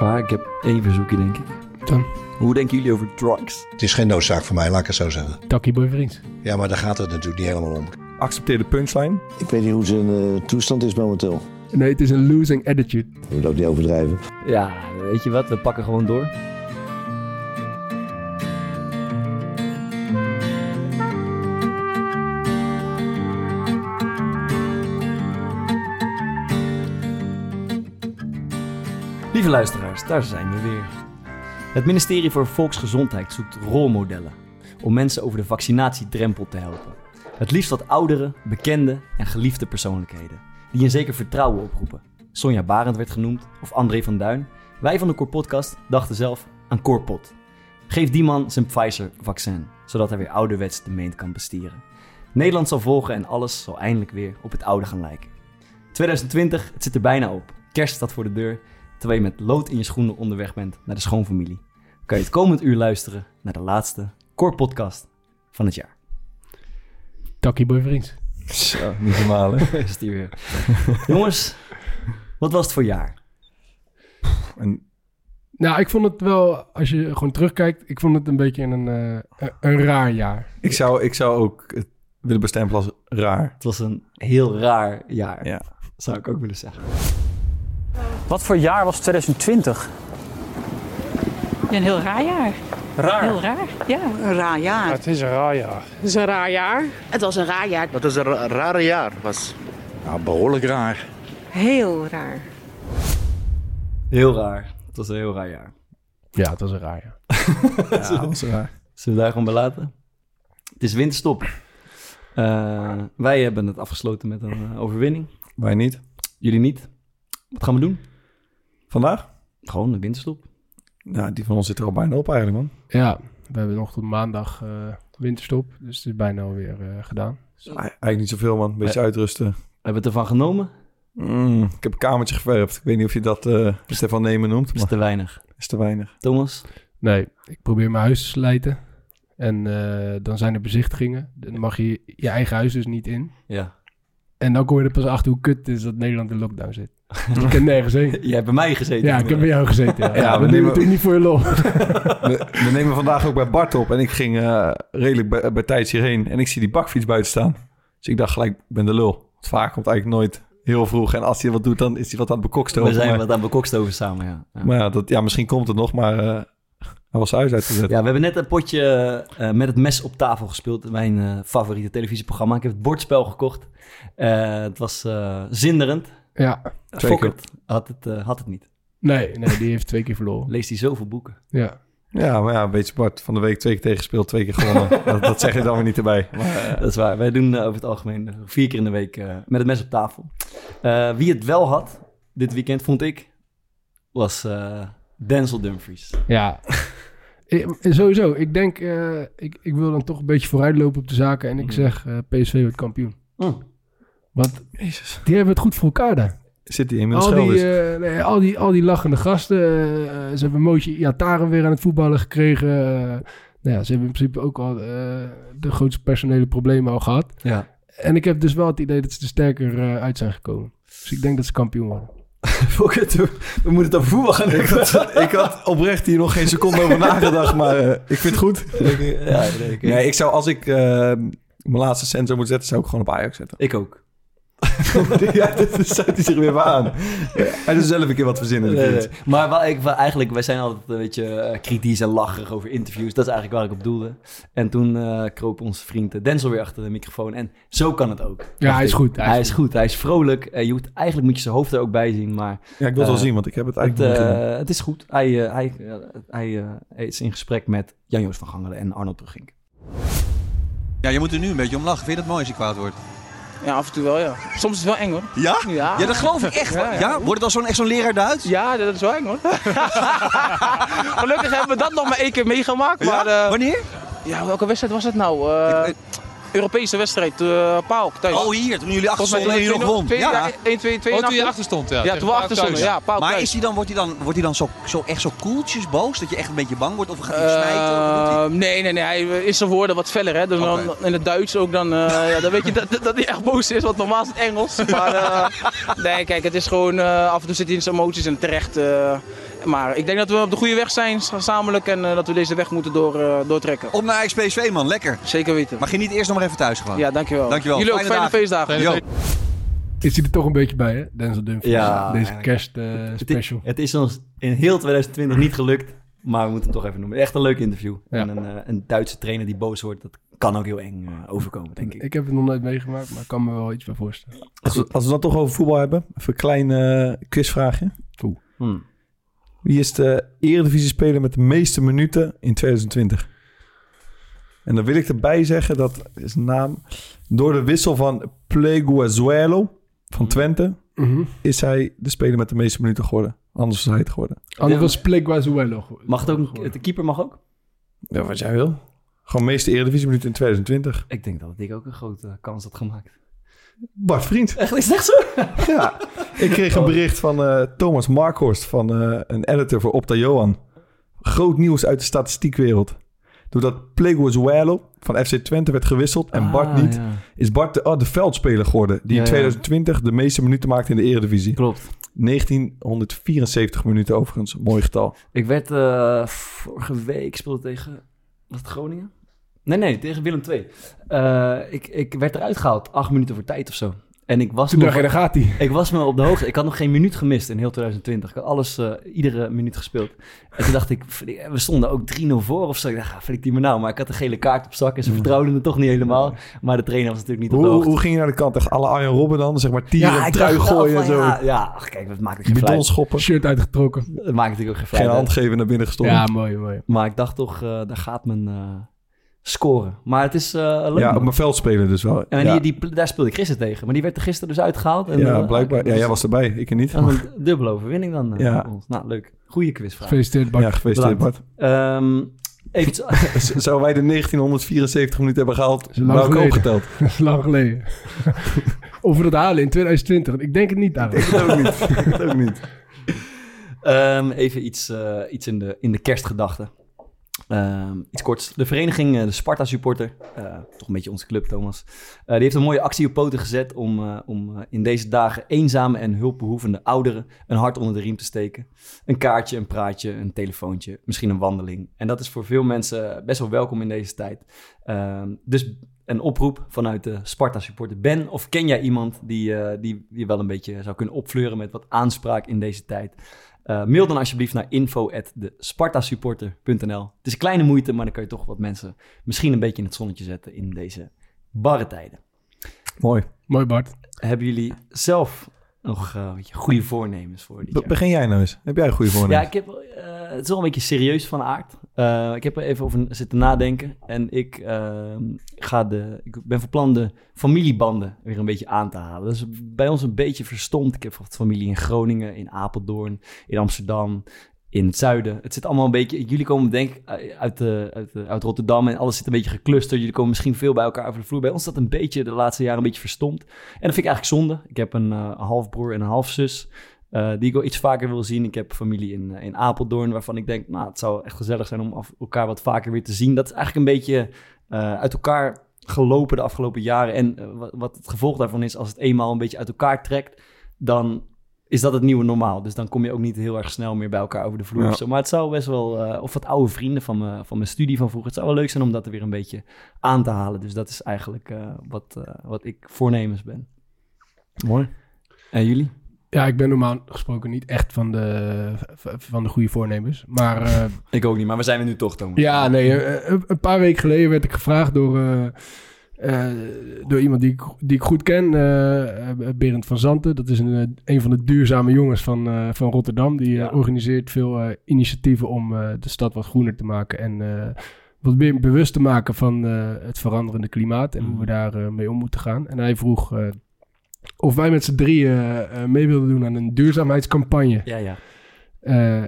Ik heb één verzoekje, denk ik. Dan? Hoe denken jullie over drugs? Het is geen noodzaak voor mij, laat ik het zo zeggen. Takkie boy vriends. Ja, maar daar gaat het natuurlijk niet helemaal om. Accepteer de punchline. Ik weet niet hoe zijn eh, toestand is momenteel. Nee, het is een losing attitude. Je moet ook niet overdrijven. Ja, weet je wat? We pakken gewoon door. Lieve luisteraars, daar zijn we weer. Het ministerie voor Volksgezondheid zoekt rolmodellen om mensen over de vaccinatiedrempel te helpen. Het liefst wat oudere, bekende en geliefde persoonlijkheden die een zeker vertrouwen oproepen. Sonja Barend werd genoemd of André van Duin. Wij van de Core Podcast dachten zelf aan Corpot. Geef die man zijn Pfizer-vaccin, zodat hij weer ouderwets de meent kan bestieren. Nederland zal volgen en alles zal eindelijk weer op het oude gaan lijken. 2020, het zit er bijna op. Kerst staat voor de deur, terwijl je met lood in je schoenen onderweg bent naar de schoonfamilie. Kan je het komend uur luisteren naar de laatste Core Podcast van het jaar. Takkie boy vriends. Zo, niet normaal hè. Is die weer. Jongens, wat was het voor jaar? En Nou, ik vond het wel, als je gewoon terugkijkt, ik vond het een beetje een, eh, een, een raar jaar. ik, zou, ik zou ook het willen bestempelen als raar. Het was een heel raar jaar, Ja. zou ik ook willen zeggen. Wat voor jaar was 2020? Ja, een heel raar jaar. Raar. Heel raar, ja. Een raar jaar. Het is een raar jaar. Het is een raar jaar. Het was een raar jaar. Dat is een ra- rare jaar. Was. Nou, behoorlijk raar. Heel raar. Heel raar. Het was een heel raar jaar. Ja, het was een raar jaar. Ja, dat was raar. Zullen we daar gewoon bij laten? Het is winterstop. Eh, wij hebben het afgesloten met een eh, overwinning. Wij niet. Jullie niet. Wat gaan we doen? Vandaag? Gewoon een winterstop. Nou, die van ons zit er al bijna op eigenlijk, man. Ja, we hebben nog tot maandag eh, winterstop, dus het is bijna alweer eh, gedaan. Eigenlijk niet zoveel, man. Een beetje uitrusten. Hebben we het ervan genomen? Mm, ik heb een kamertje geverfd. Ik weet niet of je dat eh Stefan Nemen noemt, is maar te weinig. is te weinig. Thomas? Nee, ik probeer mijn huis te slijten. En eh, dan zijn er bezichtigingen. Dan mag je je eigen huis dus niet in. Ja. En dan kom je er pas achter hoe kut het is dat Nederland in lockdown zit. ik heb nergens heen. Jij hebt bij mij gezeten. Ja, ik heb bij jou gezeten. Ja, Ja, ja we we nemen het ook niet voor je lol. We, we nemen vandaag ook bij Bart op. En ik ging eh, redelijk bij, bij tijds hierheen. En ik zie die bakfiets buiten staan. Dus ik dacht gelijk, ik ben de lul. Want vaak komt eigenlijk nooit heel vroeg. En als hij wat doet, dan is hij wat aan het bekokstoven. We zijn maar, wat aan bekokstoven samen, ja. ja. maar ja, dat, ja, misschien komt het nog. Maar eh, hij was huis uitgezet. Ja, we hebben net een potje eh, met het mes op tafel gespeeld. Mijn eh, favoriete televisieprogramma. Ik heb het bordspel gekocht. Eh, het was eh, zinderend. Ja, Twee Fokkert had het, eh, had het niet. nee, nee, die heeft twee keer verloren. Leest hij zoveel boeken. Ja, Ja, maar ja, weet je Bart. Van de week twee keer tegengespeeld, twee keer gewonnen. dat, dat zeg je dan weer niet erbij. Maar, eh, Dat is waar. Wij doen eh, over het algemeen vier keer in de week eh, met het mes op tafel. Eh, wie het wel had, dit weekend vond ik, was eh, Denzel Dumfries. ja. Sowieso, ik denk, eh, ik, ik wil dan toch een beetje vooruitlopen op de zaken. En ik Mhm. zeg, eh, PSV wordt kampioen. Mm. Want Jezus. die hebben het goed voor elkaar daar. Zit hij inmiddels Al die, eh, nee, al, die, al die lachende gasten. eh, ze hebben Mootje Iataren weer aan het voetballen gekregen. eh, nou ja, ze hebben in principe ook al eh, de grootste personele problemen al gehad. Ja. En ik heb dus wel het idee dat ze er sterker eh, uit zijn gekomen. Dus ik denk dat ze kampioen worden. We we moeten het over voetbal gaan ik, had, ik had oprecht hier nog geen seconde over nagedacht. Maar eh, ik vind het goed. Ja, nee, ik, Nee, ik zou als ik mijn laatste cent zou moeten zetten, zou ik gewoon op Ajax zetten. ik ook. ja, dat sluit hij zich weer bij aan. Hij doet zelf een keer wat verzinnen. Nee, vind nee. Maar wel, ik, wel, eigenlijk, wij zijn altijd een beetje eh, kritisch en lacherig over interviews. Dat is eigenlijk waar ik op doelde. En toen eh, kroop onze vriend eh, Denzel weer achter de microfoon. En zo kan het ook. Ja, hij is goed. Hij, is goed, hij is vrolijk. Je moet, eigenlijk moet je zijn hoofd er ook bij zien, maar Ja, ik wil het wel zien, want ik heb het het, eigenlijk eh, het is goed. Hij, hij, hij, hij is in gesprek met Jan-Joos van Gangelen en Arnold Brugink. Ja, je moet er nu een beetje om lachen. Vind je dat mooi als je kwaad wordt? Ja, af en toe wel, ja. Soms is het wel eng, hoor. Ja? Ja, Ja, dat geloof ik echt. Ja, Ja, ja. Wordt het al zo'n echt zo'n leraar Duits? Ja, dat is wel eng, hoor. Gelukkig hebben we dat nog maar één keer meegemaakt. Maar eh, Wanneer? ja, welke wedstrijd was het nou? Eh, Ik- Europese wedstrijd, uh, Paal, thuis. Oh, hier. Toen jullie achter stonden en jullie nog won. 2-0, Ja. 1, 2, 2 Oh, toen je achter stond, ja. Ja, toen we achter stonden. Ja, Maar is hij dan, wordt hij dan, wordt hij dan zo, zo, echt zo koeltjes boos? Dat je echt een beetje bang wordt? Of gaat hij snijden? Eh, nee, nee, nee. Hij is zijn woorden wat feller. Hè? Dus dan, in het Duits ook dan, eh, ja, dan weet je dat, dat hij echt boos is. Want normaal is het Engels. Maar eh, nee, kijk, het is gewoon... eh, af en toe zit hij in zijn emoties en terecht. Maar ik denk dat we op de goede weg zijn gezamenlijk en eh, dat we deze weg moeten door, eh, doortrekken. Op naar PSV man, lekker. Zeker weten. Maar geniet eerst nog maar even thuis gewoon. Ja, dankjewel. Dankjewel. Jullie ook, Fijne fijne, dagen. feestdagen. Is hij er toch een beetje bij, hè? Denzel Dumfries. Ja, Deze kerst eh, Het, special. het is ons in heel 2020 niet gelukt, maar we moeten hem toch even noemen. Echt een leuk interview. Ja. En een, eh, een Duitse trainer die boos wordt, dat kan ook heel eng eh, overkomen, denk ik. Ik heb het nog nooit meegemaakt, maar ik kan me wel iets bij voorstellen. Als we, als we dan toch over voetbal hebben, even een klein quizvraagje. Hmm. Wie is de eredivisie-speler met de meeste minuten in 2020? En dan wil ik erbij zeggen, dat is een naam... Door de wissel van Pleguezuelo van Twente... Mhm. is hij de speler met de meeste minuten geworden. Anders was hij het geworden. Anders was Pleguezuelo. Mag het ook, de keeper mag ook? Ja, wat jij wil. Gewoon meeste eredivisie-minuten in 2020. Ik denk dat ik ook een grote kans had gemaakt. Bart Vriend. Echt, is echt zo? Ja, ik kreeg een bericht van eh, Thomas Markhorst, van eh, een editor voor Opta Johan. Groot nieuws uit de statistiekwereld. Doordat Pleguezuelo van FC Twente werd gewisseld en Bart Ah, niet, ja. is Bart de, oh, de veldspeler geworden. Die Ja, in ja. 2020 de meeste minuten maakte in de Eredivisie. Klopt. 1974 minuten overigens. Mooi getal. Ik werd eh, vorige week speelde tegen was het Groningen? Nee, nee, tegen Willem II. Eh, ik, ik werd eruit gehaald, acht minuten voor tijd of zo. En ik was, Toen nog, dacht je, daar gaat hij. ik was me op de hoogte. Ik had nog geen minuut gemist in heel 2020. Ik had alles, eh, iedere minuut gespeeld. En toen dacht ik, we stonden ook 3-0 voor of zo. Ik dacht, ah, flik die me nou. Maar ik had een gele kaart op zak en ze vertrouwden het toch niet helemaal. Maar de trainer was natuurlijk niet op de Hoe, hoogte. hoe ging je naar de kant? Echt alle Arjen Robben dan? Zeg maar tieren, ik trui gooien en zo. Ja, ja, ach, kijk, dat maakt ik geen Bidon fluit. schoppen. Shirt uitgetrokken. Dat maakt natuurlijk ook geen fluit. Geen uit. hand geven naar binnen gestopt. Ja, mooi, mooi. Maar ik dacht toch, eh, daar gaat men eh, scoren. Maar het is eh, leuk. Ja, op mijn veld spelen dus wel. En ja. die, die, daar speelde ik gisteren tegen. Maar die werd er gisteren dus uitgehaald. En, ja, eh, blijkbaar. Ja, dus jij was erbij. Ik er niet. Een dubbele overwinning dan eh, Ja. ons. Nou, leuk. Goeie quizvraag. Gefeliciteerd, Bart. Ja, gefeliciteerd Bart. Ehm, even iets- Z- Zouden wij de 1974 minuten hebben gehaald, is lang geleden. opgeteld. Dat is lang geleden. of we dat halen in 2020. Ik denk het niet, Aaron. Dat ook niet. Dat ook niet. Ehm, even iets, eh, iets in, de, in de kerstgedachten. Ehm, iets korts. De vereniging, eh, de Sparta Supporter, eh, toch een beetje onze club, Thomas. eh, die heeft een mooie actie op poten gezet om, om in deze dagen eenzame en hulpbehoevende ouderen een hart onder de riem te steken. Een kaartje, een praatje, een telefoontje, misschien een wandeling. En dat is voor veel mensen best wel welkom in deze tijd. Ehm, dus een oproep vanuit de Sparta Supporter. Ben of ken jij iemand die, die, die wel een beetje zou kunnen opfleuren met wat aanspraak in deze tijd? Eh, mail dan alsjeblieft naar info.despartasupporter.nl. Het is een kleine moeite, maar dan kan je toch wat mensen misschien een beetje in het zonnetje zetten in deze barre tijden. Mooi. Mooi, Bart. Hebben jullie zelf nog eh, goede voornemens voor dit Be- jaar? begin jij nou eens. Heb jij goede voornemen? Ja, ik heb, eh, het is wel een beetje serieus van aard. Eh, ik heb er even over zitten nadenken. En ik, eh, ga de, ik ben van plan de familiebanden weer een beetje aan te halen. Dat is bij ons een beetje verstomd. Ik heb wat familie in Groningen, in Apeldoorn, in Amsterdam, in het zuiden. Het zit allemaal een beetje... Jullie komen denk ik uit, de, uit, uit Rotterdam en alles zit een beetje geclusterd. Jullie komen misschien veel bij elkaar over de vloer. Bij ons is dat een beetje de laatste jaren een beetje verstomd. En dat vind ik eigenlijk zonde. Ik heb een eh, halfbroer en een halfzus. eh, die ik wel iets vaker wil zien. Ik heb familie in, eh, in Apeldoorn, waarvan ik denk, nou, het zou echt gezellig zijn om af- elkaar wat vaker weer te zien. Dat is eigenlijk een beetje eh, uit elkaar gelopen de afgelopen jaren. En eh, wat, wat het gevolg daarvan is, als het eenmaal een beetje uit elkaar trekt, dan is dat het nieuwe normaal. Dus dan kom je ook niet heel erg snel meer bij elkaar over de vloer. Ja. of zo. Maar het zou best wel, eh, of wat oude vrienden van, me, van mijn studie van vroeger, het zou wel leuk zijn om dat er weer een beetje aan te halen. Dus dat is eigenlijk eh, wat, eh, wat ik voornemens ben. Mooi. En jullie? Ja, ik ben normaal gesproken niet echt van de, van de goede voornemens. Maar eh, Ik ook niet, maar we zijn er nu toch, Thomas. ja, nee, een, een paar weken geleden werd ik gevraagd door, eh, door iemand die ik, die ik goed ken, eh, eh, Berend van Zanten. Dat is een, een van de duurzame jongens van, van Rotterdam. Die Ja. organiseert veel initiatieven om de stad wat groener te maken. En wat meer bewust te maken van het veranderende klimaat. En hoe we Mhm. daar mee om moeten gaan. En hij vroeg of wij met z'n drieën mee wilden doen aan een duurzaamheidscampagne. Ja, ja.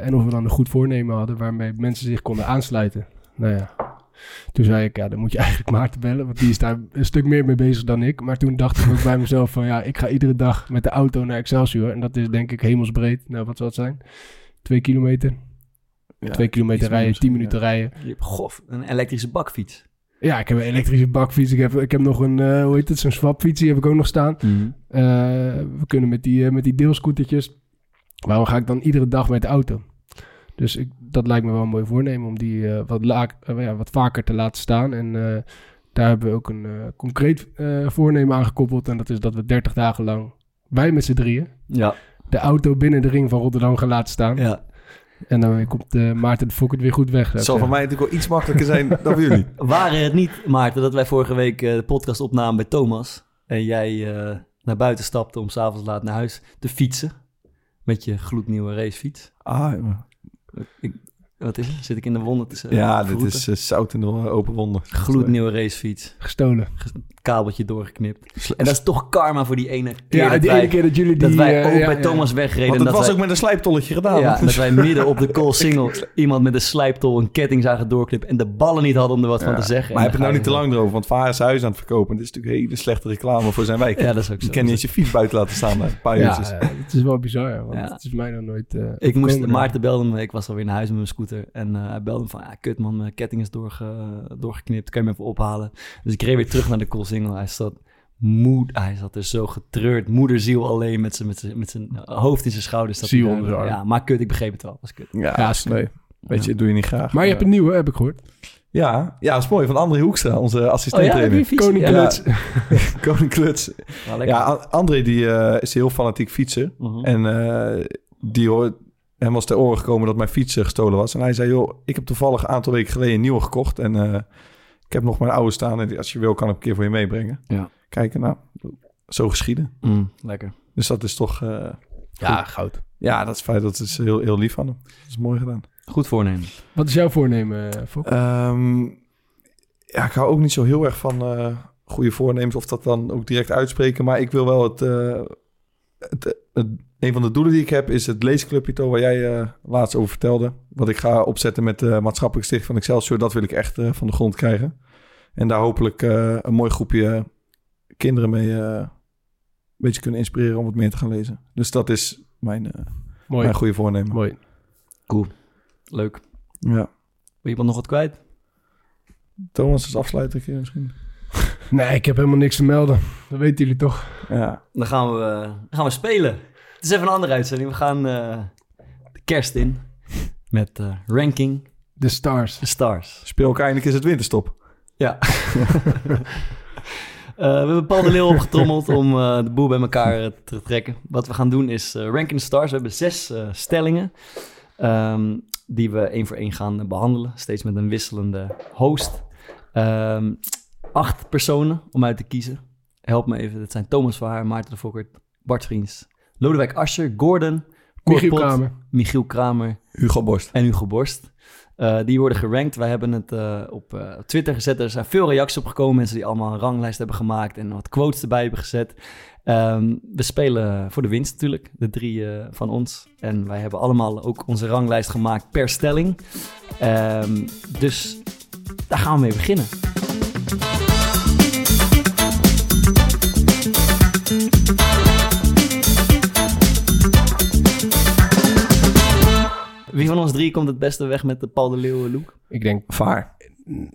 En of we dan een goed voornemen hadden waarmee mensen zich konden aansluiten. Nou ja, toen zei ik, ja, dan moet je eigenlijk Maarten bellen, want die is daar een stuk meer mee bezig dan ik. Maar toen dacht ik ook bij mezelf van, ja, ik ga iedere dag met de auto naar Excelsior. En dat is denk ik hemelsbreed. Nou, wat zal het zijn? Twee kilometer. Ja, Twee kilometer rijden, tien minuten rijden. Je hebt gof, een elektrische bakfiets. Ja, ik heb een elektrische bakfiets. Ik heb, ik heb nog een, eh, hoe heet het, zo'n swapfiets, die heb ik ook nog staan. Eh, we kunnen met die, eh, met die deelscootertjes. Waarom ga ik dan iedere dag met de auto? Dus ik, dat lijkt me wel een mooi voornemen om die eh, wat, laak, eh, ja, wat vaker te laten staan. En eh, daar hebben we ook een eh, concreet eh, voornemen aan gekoppeld. En dat is dat we 30 dagen lang, wij met z'n drieën, Ja, de auto binnen de ring van Rotterdam gaan laten staan. ja. En dan komt Maarten de Fokker weer goed weg. zou Het zal voor mij natuurlijk wel iets makkelijker zijn dan voor jullie. Waren het niet, Maarten, dat wij vorige week de podcast opnamen bij Thomas... en jij eh, naar buiten stapte om s'avonds laat naar huis te fietsen... met je gloednieuwe racefiets. Ah, Ik, wat is het? Zit ik in de wonden te ja, dit verroeten? is eh, zout in de open wonden. Gloednieuwe racefiets. Gestolen. Kabeltje doorgeknipt. En dat is toch karma voor die ene keer, Ja, dat, die wij, ene keer dat jullie die... dat wij ook ja, bij ja. Thomas wegreden. Want dat was wij, ook met een slijptolletje gedaan. ja, dat wij midden op de call single iemand met een slijptol een ketting zagen doorknippen... en de ballen niet hadden om er wat van Ja. te zeggen. Maar heb het nou niet te je- lang erover, want Vaar is huis aan het verkopen. Dit is natuurlijk hele slechte reclame voor zijn wijk. Ja, dat is ook Je zo. kan niet eens je fiets buiten laten staan daar, een paar Ja, uurtjes. eh, het is wel bizar, ja, want Ja. het is mij nog nooit... eh, Ik moest. Maarten belde me, ik was alweer naar huis met mijn scooter. En eh, hij belde me van, ja, kut man, mijn ketting is doorge, doorgeknipt. Kan je me even ophalen? Dus ik reed weer terug naar de Hij zat, moed, hij zat er zo getreurd. Moederziel alleen met zijn, met zijn, met zijn hoofd in zijn schouders. zat Ziel onder zijn arm. Ja, maar kut, ik begreep het wel. was kut. Ja, Ja, nee. Weet je, doe je niet graag. Maar je hebt een nieuwe, heb ik gehoord. Ja, ja, dat is mooi. Van André Hoekstra, onze Oh ja, assistent een fiets? Koning Ja. Koning Kluts. Ja, An- André die, eh, is heel fanatiek fietser. Mhm. En eh, die hoort, hem was ter oren gekomen dat mijn fiets gestolen was. En hij zei, joh, ik heb toevallig een aantal weken geleden een nieuwe gekocht. En eh, ik heb nog mijn oude staan. En die- als je wil, kan ik een keer voor je meebrengen. Ja. Kijken, nou, zo geschieden. Mm, lekker. Dus dat is toch... eh, Ja, goud. ja, dat is fijn. Dat is heel, heel lief van hem. Dat is mooi gedaan. Goed voornemen. Wat is jouw voornemen, eh, Fok? Ehm, ja, ik hou ook niet zo heel erg van eh, goede voornemens of dat dan ook direct uitspreken. Maar ik wil wel het, eh, het, het- Een van de doelen die ik heb is het leesclubje, Toon, waar jij eh, laatst over vertelde. Wat ik ga opzetten met de maatschappelijk stichting van Excelsior. Dat wil ik echt eh, van de grond krijgen. En daar hopelijk eh, een mooi groepje kinderen mee eh, een beetje kunnen inspireren om wat meer te gaan lezen. Dus dat is mijn, eh, Mooi. mijn goede voornemen. Mooi. Leuk. Ja. Wil je iemand nog wat kwijt? Thomas is afsluiter keer misschien. Nee, ik heb helemaal niks te melden. Dat weten jullie toch. Ja. Dan gaan we, eh, dan gaan we spelen. Het is even een andere uitzending. We gaan eh, de kerst in met eh, Ranking De Stars. the Stars. Speel ook eindelijk is het winterstop. Ja. Eh, we hebben Paul de Leeuw opgetrommeld om eh, de boel bij elkaar te trekken. Wat we gaan doen is Ranking the Stars. We hebben zes eh, stellingen ehm, die we één voor één gaan eh, behandelen. Steeds met een wisselende host. Ehm, acht personen om uit te kiezen. Help me even. Dat zijn Thomas Verhaar, Maarten de Fokkert, Bart Vriends, Lodewijk Asscher, Gordon, Cor Michiel Pot, Kramer. Michiel Kramer Hugo Borst. en Hugo Borst. Eh, die worden gerankt. Wij hebben het eh, op eh, Twitter gezet. Er zijn veel reacties op gekomen. Mensen die allemaal een ranglijst hebben gemaakt en wat quotes erbij hebben gezet. Ehm, we spelen voor de winst natuurlijk, de drie eh, van ons. En wij hebben allemaal ook onze ranglijst gemaakt per stelling. Ehm, dus daar gaan we mee beginnen. Wie van ons drie komt het beste weg met de Paul de Leeuwen look? Ik denk, Vaar.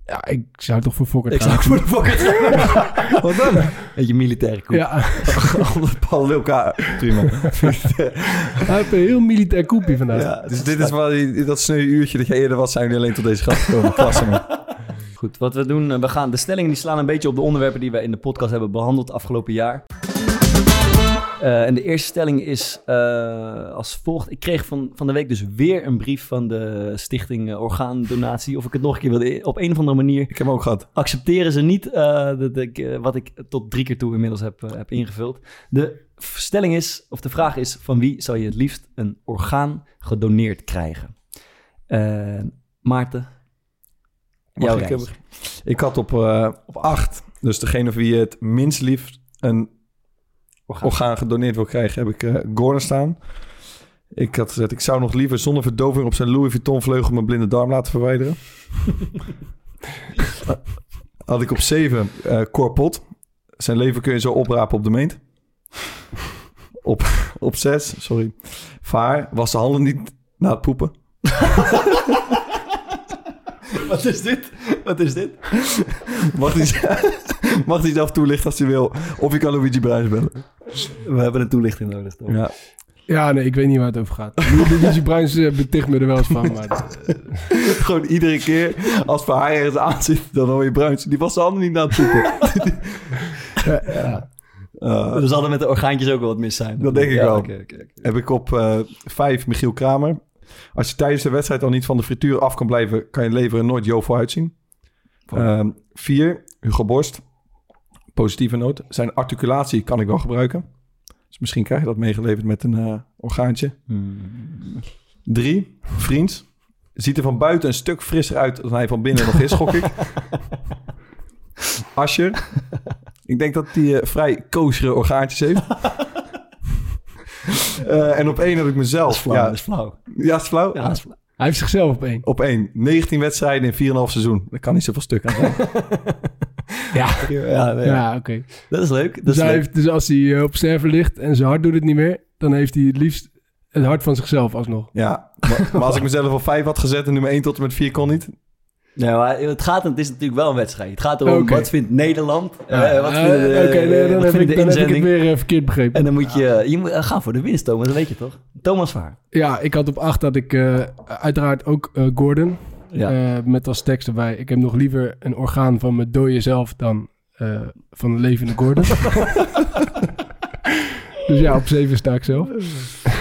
ja, ik zou toch voor Fokker Ik gaan. zou voor de Fokker gaan. Wat dan? Beetje militaire koek. Ja, Omdat Paul Wilka. Prima. hij heeft een heel militair koepje vandaag. ja, dus dit is wel die- dat sneu uurtje dat jij eerder was, zijn jullie alleen tot deze grap gekomen. Klasse man. Goed, wat we doen, eh, we gaan de stellingen die slaan een beetje op de onderwerpen die we in de podcast hebben behandeld afgelopen jaar. Eh, en de eerste stelling is eh, als volgt. Ik kreeg van, van de week dus weer een brief van de stichting eh, Orgaandonatie. Of ik het nog een keer wilde. Op een of andere manier Ik heb hem ook gehad. accepteren ze niet dat ik, wat ik tot drie keer toe inmiddels heb, heb ingevuld. De stelling is, of de vraag is, van wie zou je het liefst een orgaan gedoneerd krijgen? Maarten, Mag jouw ik, ik had op, op acht, dus degene voor wie je het minst liefst een Orgaan. orgaan gedoneerd wil krijgen, heb ik eh Gordon staan. Ik had gezegd, ik zou nog liever zonder verdoving op zijn Louis Vuitton vleugel mijn blinde darm laten verwijderen. had ik op zeven eh Cor Pot. Zijn leven kun je zo oprapen op de meent. Op, op zes, sorry. Vaar, was de handen niet na het poepen. Wat is dit? Wat is dit? Mag hij, mag hij zelf toelichten als hij wil. Of je kan Luigi Bruins bellen. We hebben een toelichting nodig. Toch? Ja. Ja, nee, ik weet niet waar het over gaat. Lucie Bruins uh, beticht me er wel eens van. Maar, uh, Gewoon iedere keer als Verhaar ergens aan zit, dan hoor je Bruins. Die was de handen niet aan het zoeken. ja, ja. Uh, er zal er met de orgaantjes ook wel wat mis zijn. Dat denk ik Ja, wel. oké, oké, oké. Heb ik op eh, vijf Michiel Kramer. Als je tijdens de wedstrijd al niet van de frituur af kan blijven, kan je leveren nooit jovel uitzien. Ehm, vier, Hugo Borst. Positieve noot. Zijn articulatie kan ik wel gebruiken. Dus misschien krijg je dat meegeleverd met een eh, orgaantje. Drie, Vriends. Ziet er van buiten een stuk frisser uit dan hij van binnen nog is, gok ik. Ascher. Ik denk dat hij eh, vrij koosere orgaantjes heeft. Eh, en op één heb ik mezelf. Dat is flauw, ja, dat is flauw. ja, is flauw? Ja, is flauw. Hij heeft zichzelf op één. Op één. 19 wedstrijden in 4,5 seizoen. Dat kan niet zoveel stuk. Ja, Ja, nee, ja oké. Dat is leuk. Dat Dus, is hij leuk. heeft- dus als hij eh, op sterven ligt en zijn hart doet het niet meer... dan heeft hij het liefst het hart van zichzelf alsnog. ja, maar, maar als ik mezelf op 5 had gezet en nummer 1 tot en met 4 kon niet. Ja, maar het, gaat, het is natuurlijk wel een wedstrijd. Het gaat erom, wat vindt Nederland? Ja, Eh, wat eh, Oké, nee, dan, wat heb vindt ik, de dan heb ik het weer eh, verkeerd begrepen. En dan moet je... Je moet eh, gaan voor de winst, Thomas. Dat weet je toch? Thomas Vaar. Ja, ik had op acht dat ik eh, uiteraard ook eh, Gordon. Ja. eh, met als tekst erbij. Ik heb nog liever een orgaan van mijn dode zelf dan eh, van een levende Gordon. dus ja, op zeven sta ik zelf.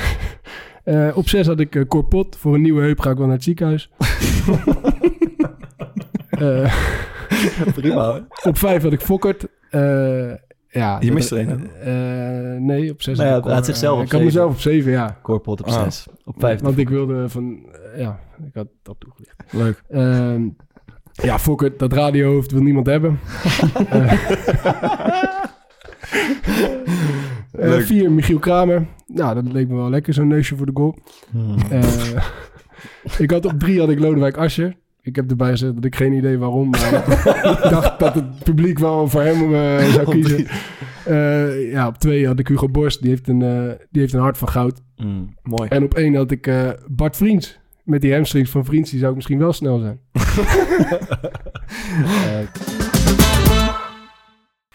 Eh, op zes had ik Corpot. Voor een nieuwe heup ga ik wel naar het ziekenhuis. Eh, Prima op vijf had ik Fokkert. Eh, ja, Je mist er een, eh, nee, op zes Nou ja, had hij zichzelf op Ik had zeven. mezelf op zeven, ja. Korpot op Ah. 6. Op 5. Want ik wilde van... ja, ik had dat toegelicht. Leuk. Ehm, ja, Fokker, dat radiohoofd wil niemand hebben. Vier, Michiel Kramer. Nou, dat leek me wel lekker, zo'n neusje voor de goal. Eh, ik had op drie had ik Lodewijk Asscher. Ik heb erbij gezegd dat ik geen idee waarom, maar ik dacht dat het publiek wel voor hem eh, zou kiezen. Eh, ja, op twee had ik Hugo Borst. Die heeft een, eh, die heeft een hart van goud. Mm. Mooi. En op één had ik eh, Bart Vriends. Met die hamstrings van Vriends, die zou ik misschien wel snel zijn.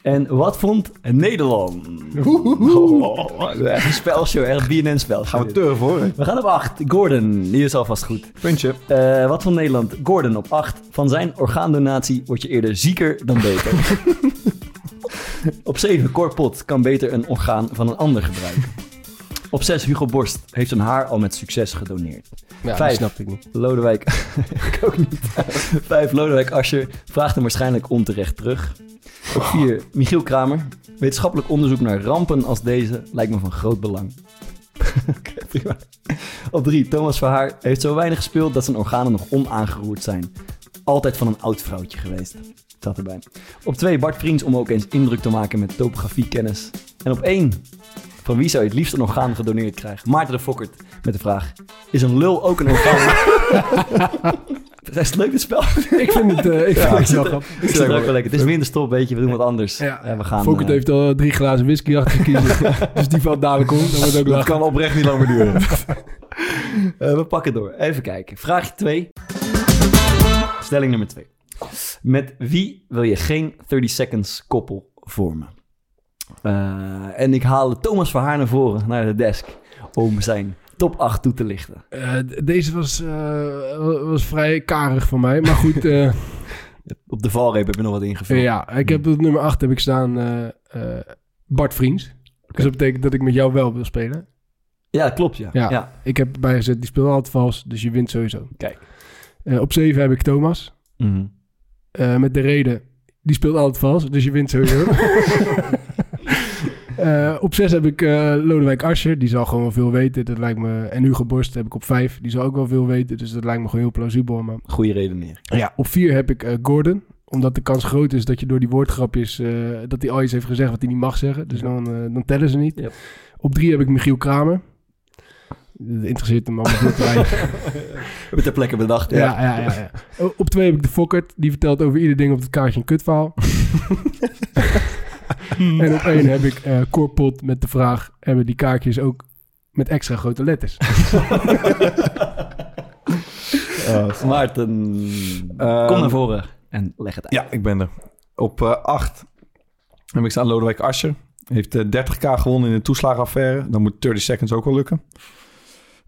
En wat vond Nederland? Oh, echt een spelshow, echt BNN spelshow. Gaan we turven hoor. We gaan op 8. Gordon, die is alvast goed. Puntje. Eh, wat vond Nederland? Gordon op 8. Van zijn orgaandonatie word je eerder zieker dan beter. op 7. Corpot kan beter een orgaan van een ander gebruiken. Op 6. Hugo Borst heeft zijn haar al met succes gedoneerd. Ja, Vijf. snapte ik niet. Lodewijk, ik ook niet. 5. Lodewijk Asscher vraagt hem waarschijnlijk onterecht terug. Op 4. Michiel Kramer. Wetenschappelijk onderzoek naar rampen als deze lijkt me van groot belang. Oké, prima. Op 3. Thomas Verhaar heeft zo weinig gespeeld dat zijn organen nog onaangeroerd zijn. Altijd van een oud vrouwtje geweest. Dat erbij. Op 2. Bart Vriends om ook eens indruk te maken met topografiekennis. En op 1. Van wie zou je het liefst een orgaan gedoneerd krijgen? Maarten de Fokkert met de vraag: Is een lul ook een orgaan? Dat is het leuk het spel. Ik vind het, eh, ik vind het wel Ik grappig. vind het ook wel lekker. Het is winterstop, weet je. We doen wat anders. Ja. Ja, we gaan... Fokker eh, heeft al drie glazen whisky achter kiezen. dus die valt dadelijk om. Dan wordt ook Dat kan oprecht niet lang meer duren. eh, we pakken door. Even kijken. Vraagje 2. Stelling nummer 2. Met wie wil je geen 30 seconds koppel vormen? Eh, en ik haal Thomas Verhaar naar voren, naar de desk, om zijn top 8 toe te lichten. Eh, deze was, eh, was vrij karig van mij. Maar goed, eh, Op de valreep heb je nog wat ingevuld. ja, ik heb op nummer 8 heb ik staan Bart Vriends. Dus dat betekent dat ik met jou wel wil spelen. Ja, klopt ja. Ja. ja. Ik heb erbij gezet, die speelt altijd vals, dus je wint sowieso. Kijk. Op 7 heb ik Thomas. Eh, met de reden, die speelt altijd vals, dus je wint sowieso. Eh, op 6 heb ik eh, Lodewijk Asscher, die zal gewoon wel veel weten. Dat lijkt me. En Hugo Borst heb ik op 5, die zal ook wel veel weten. Dus dat lijkt me gewoon heel plausibel. Maar... Goeie redenering. Ja, op 4 heb ik eh, Gordon. Omdat de kans groot is dat je door die woordgrapjes... eh, dat hij al iets heeft gezegd wat hij niet mag zeggen. Dus dan, eh, dan tellen ze niet. Yep. Op 3 heb ik Michiel Kramer. Dat interesseert hem allemaal veel te weinig. Heb je ter plekke bedacht. Ja, ja, ja. ja. O- Op twee heb ik de Fokkert. Die vertelt over ieder ding op het kaartje een kutverhaal. en op één heb ik eh Corpot met de vraag... hebben die kaartjes ook met extra grote letters? Maarten, Ehm, kom naar voren en leg het uit. Ja, ik ben er. Op 8 heb ik staan Lodewijk Asscher. Heeft eh, 30k gewonnen in de toeslagenaffaire. Dan moet 30 seconds ook wel lukken.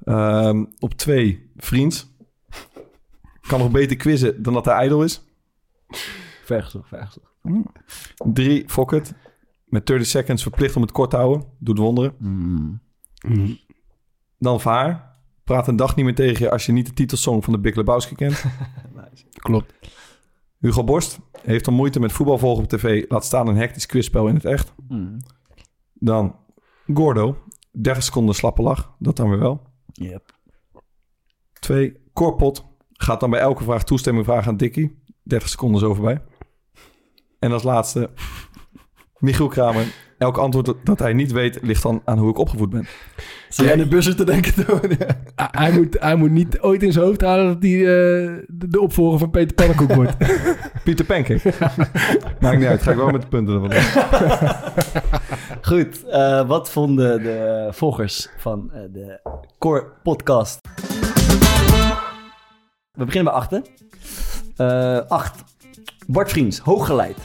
Ehm, op 2, Vriends. Kan nog beter quizzen dan dat hij idol is. Vergezocht, vergezocht. 3, Fokkert. Met 30 seconds verplicht om het kort te houden. Doet wonderen. Mm. Dan Vaar. Praat een dag niet meer tegen je als je niet de titelsong van de Big Lebowski kent. Klopt. Hugo Borst heeft al moeite met voetbal volgen op tv. Laat staan een hectisch quizspel in het echt. Mm. Dan Gordo. 30 seconden slappe lach. Dat dan weer wel. Yep. Twee, Korpot. Gaat dan bij elke vraag toestemming vragen aan Dikkie. 30 seconden zo voorbij. En als laatste, Michiel Kramer. Elk antwoord dat- hij niet weet, ligt dan aan hoe ik opgevoed ben. Zie jij aan de buzzer te denken, Toon? Hij, moet, hij moet niet ooit in zijn hoofd halen dat hij eh, de, de opvolger van Peter Pannenkoek wordt. Pieter Pancake. Maakt niet uit, ga ik wel met de punten ervan. Goed, eh, wat vonden de volgers van eh, de Core Podcast? We beginnen bij achten. Eh, acht. Bart Vriends, hooggeleid.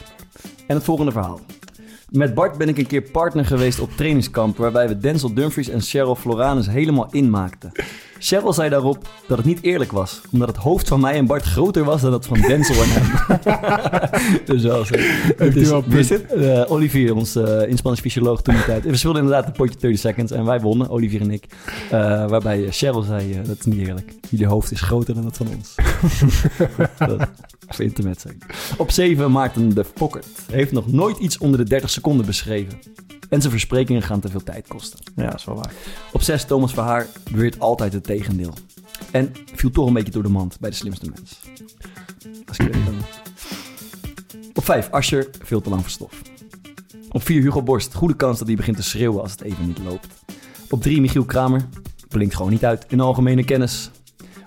En het volgende verhaal. Met Bart ben ik een keer partner geweest op trainingskamp... waarbij we Denzel Dumfries en Cheryl Floranus helemaal inmaakten. Cheryl zei daarop dat het niet eerlijk was... omdat het hoofd van mij en Bart groter was dan dat van Denzel en hem. dus wel zo. Het is, dit? Eh, Olivier, ons eh inspanningsfysioloog toen die tijd. We speelden inderdaad een potje 30 seconds en wij wonnen, Olivier en ik. Eh, waarbij Cheryl zei, dat is niet eerlijk. Jullie hoofd is groter dan dat van ons. dat is internet zijn. Op 7 Maarten de Fokkert. Heeft nog nooit iets onder de 30 seconden beschreven. En zijn versprekingen gaan te veel tijd kosten. Ja, dat is wel waar. Op 6 Thomas Verhaar beweert altijd het tegendeel. En viel toch een beetje door de mand bij de slimste mens. Als ik dan. Op 5 Ascher, veel te lang verstof. Op 4 Hugo Borst, goede kans dat hij begint te schreeuwen als het even niet loopt. Op 3 Michiel Kramer, blinkt gewoon niet uit in algemene kennis.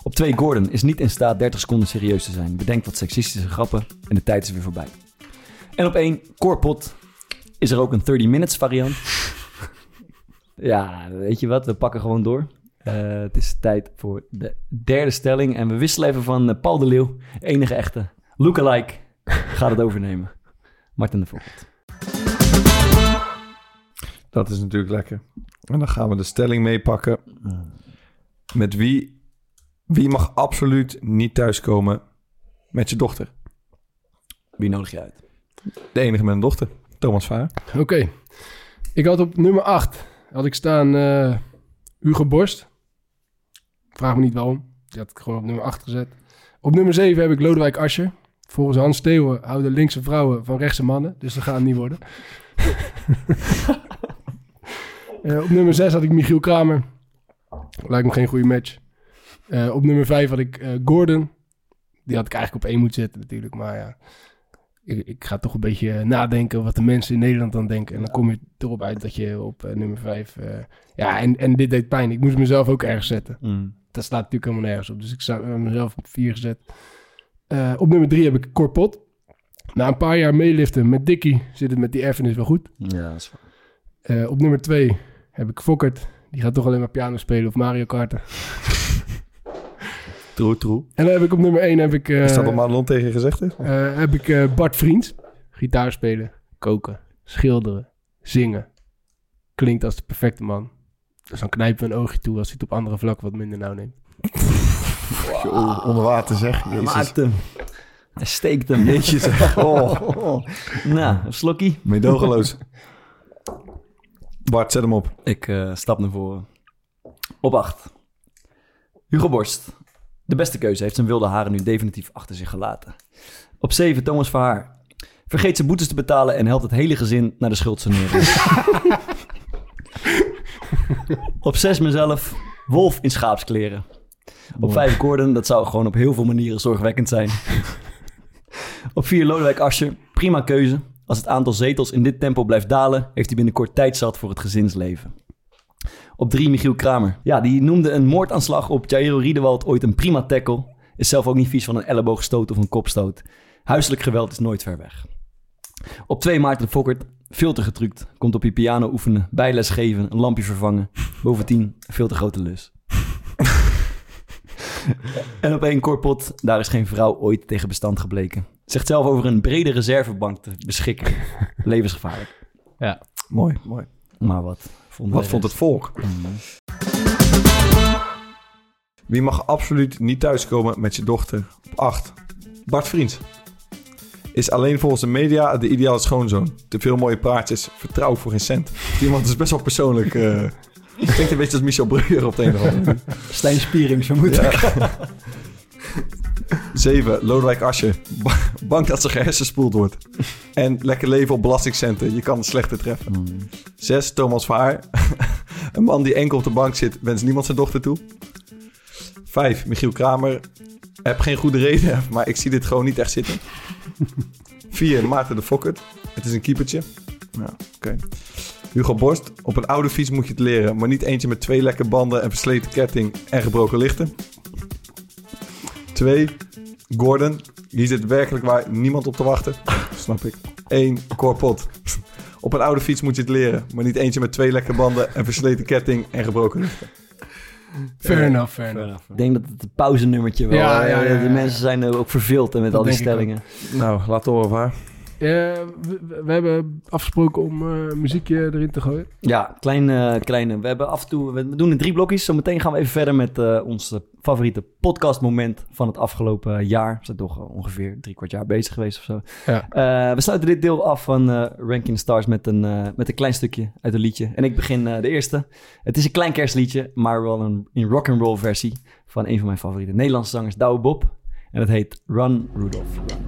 Op 2 Gordon is niet in staat 30 seconden serieus te zijn. Bedenkt wat seksistische grappen en de tijd is weer voorbij. En op 1 Corpot is er ook een 30 minutes variant. Ja, weet je wat? We pakken gewoon door. Eh, het is tijd voor de derde stelling. En we wisselen even van eh, Paul de Leeuw, enige echte lookalike, gaat het overnemen. Martin de Vogt. Dat is natuurlijk lekker. En dan gaan we de stelling meepakken. Met wie, wie mag absoluut niet thuiskomen met je dochter? Wie nodig je uit? De enige met een dochter. Thomas Vaar. Oké. Ik had op nummer 8 had ik staan eh, Hugo Borst. Vraag me niet waarom. Die had ik gewoon op nummer 8 gezet. Op nummer 7 heb ik Lodewijk Asscher. Volgens Hans Steeuwen houden linkse vrouwen van rechtse mannen. Dus dat gaat het niet worden. Eh, op nummer 6 had ik Michiel Kramer. Lijkt me geen goede match. Eh, op nummer 5 had ik eh, Gordon. Die had ik eigenlijk op 1 moeten zetten natuurlijk. Maar ja, ik, ik ga toch een beetje nadenken wat de mensen in Nederland dan denken. En dan kom je erop uit dat je op eh, nummer 5... ja, en, en dit deed pijn. Ik moest mezelf ook ergens zetten. Dat staat natuurlijk helemaal nergens op. Dus ik heb mezelf op 4 gezet. Eh, op nummer 3 heb ik Corpot. Na een paar jaar meeliften met Dickie zit het met die erfenis wel goed. Ja, dat is waar. Eh, op nummer 2 heb ik Fokkert. Die gaat toch alleen maar piano spelen of Mario karten. Troe, troe. En dan heb ik op nummer 1 heb ik, eh, Is dat wat Madelon tegen je gezegd is? eh, heb ik eh, Bart Vriend. Gitaar spelen, koken, schilderen, zingen. Klinkt als de perfecte man. Dus dan knijpen we een oogje toe als hij het op andere vlakken wat minder nauw neemt. Wow. Onder water zeg. Jezus. Maakt hem. Hij steekt hem. Jeetje zeg. Oh. Nou, een slokkie. Meedogenloos. Bart, zet hem op. Ik eh, stap naar voren. Op 8. Hugo Borst. De beste keuze heeft zijn wilde haren nu definitief achter zich gelaten. Op 7 Thomas Verhaar. Vergeet zijn boetes te betalen en helpt het hele gezin naar de schuldsanering. op 6 mezelf. Wolf in schaapskleren. Op 5 Gordon. Dat zou gewoon op heel veel manieren zorgwekkend zijn. op 4 Lodewijk Asscher. Prima keuze. Als het aantal zetels in dit tempo blijft dalen, heeft hij binnenkort tijd zat voor het gezinsleven. Op 3 Michiel Kramer. Ja, die noemde een moordaanslag op Jairo Riedewald ooit een prima tackle. Is zelf ook niet vies van een elleboogstoot of een kopstoot. Huiselijk geweld is nooit ver weg. Op 2 Maarten de Fokkert. Veel te getrukt. Komt op je piano oefenen, bijles geven, een lampje vervangen. Bovendien veel te grote lus. en op 1 Korpot. Daar is geen vrouw ooit tegen bestand gebleken. Zegt zelf over een brede reservebank te beschikken. Levensgevaarlijk. Mooi, mooi. Maar wat Wat vond het volk? Mm. Wie mag absoluut niet thuiskomen met je dochter? Op 8. Bart Vriends. Is alleen volgens de media de ideale schoonzoon. Te veel mooie praatjes, vertrouw voor geen cent. Die man is best wel persoonlijk. eh klinkt een beetje als Michel Breuer op de een of andere manier. Stijn Spierings, vermoed ik. 7. Lodewijk. Ba- Bang dat ze gehersenspoeld wordt. En lekker leven op belastingcenten. Je kan het slechter treffen. Mm. 6. Thomas Vaar. Een man die enkel op de bank zit, wenst niemand zijn dochter toe. 5. Michiel Kramer. Heb geen goede reden, maar ik zie dit gewoon niet echt zitten. 4. Maarten de Fokkert. Het is een keepertje. Ja, oké. Hugo Borst. Op een oude fiets moet je het leren, maar niet eentje met twee lekke banden, een versleten ketting en gebroken lichten. 2. Gordon. Hier zit werkelijk waar niemand op te wachten. Snap ik. 1. Corpot. Op een oude fiets moet je het leren, maar niet eentje met twee lekke banden, een versleten ketting en gebroken lichten. Fair Eh, enough, fair enough. Ik denk dat het een pauzenummertje wel... Ja, eh, ja, ja, De mensen zijn er ook verveeld en met Dat al die stellingen. Nou, laat horen waar. Eh, we, we- hebben afgesproken om eh, muziekje erin te gooien. Ja, kleine, kleine. We hebben af en toe... We doen in drie blokjes. Zometeen gaan we even verder met eh, ons eh, favoriete podcastmoment van het afgelopen jaar. We zijn toch eh, ongeveer drie kwart jaar bezig geweest of zo. Ja. Eh, we sluiten dit deel af van eh, Ranking Stars met een, eh, met een klein stukje uit een liedje. En ik begin eh, de eerste. Het is een klein kerstliedje, maar wel een in rock and roll versie van een van mijn favoriete Nederlandse zangers, Douwe Bob. En het heet Run Rudolph Run.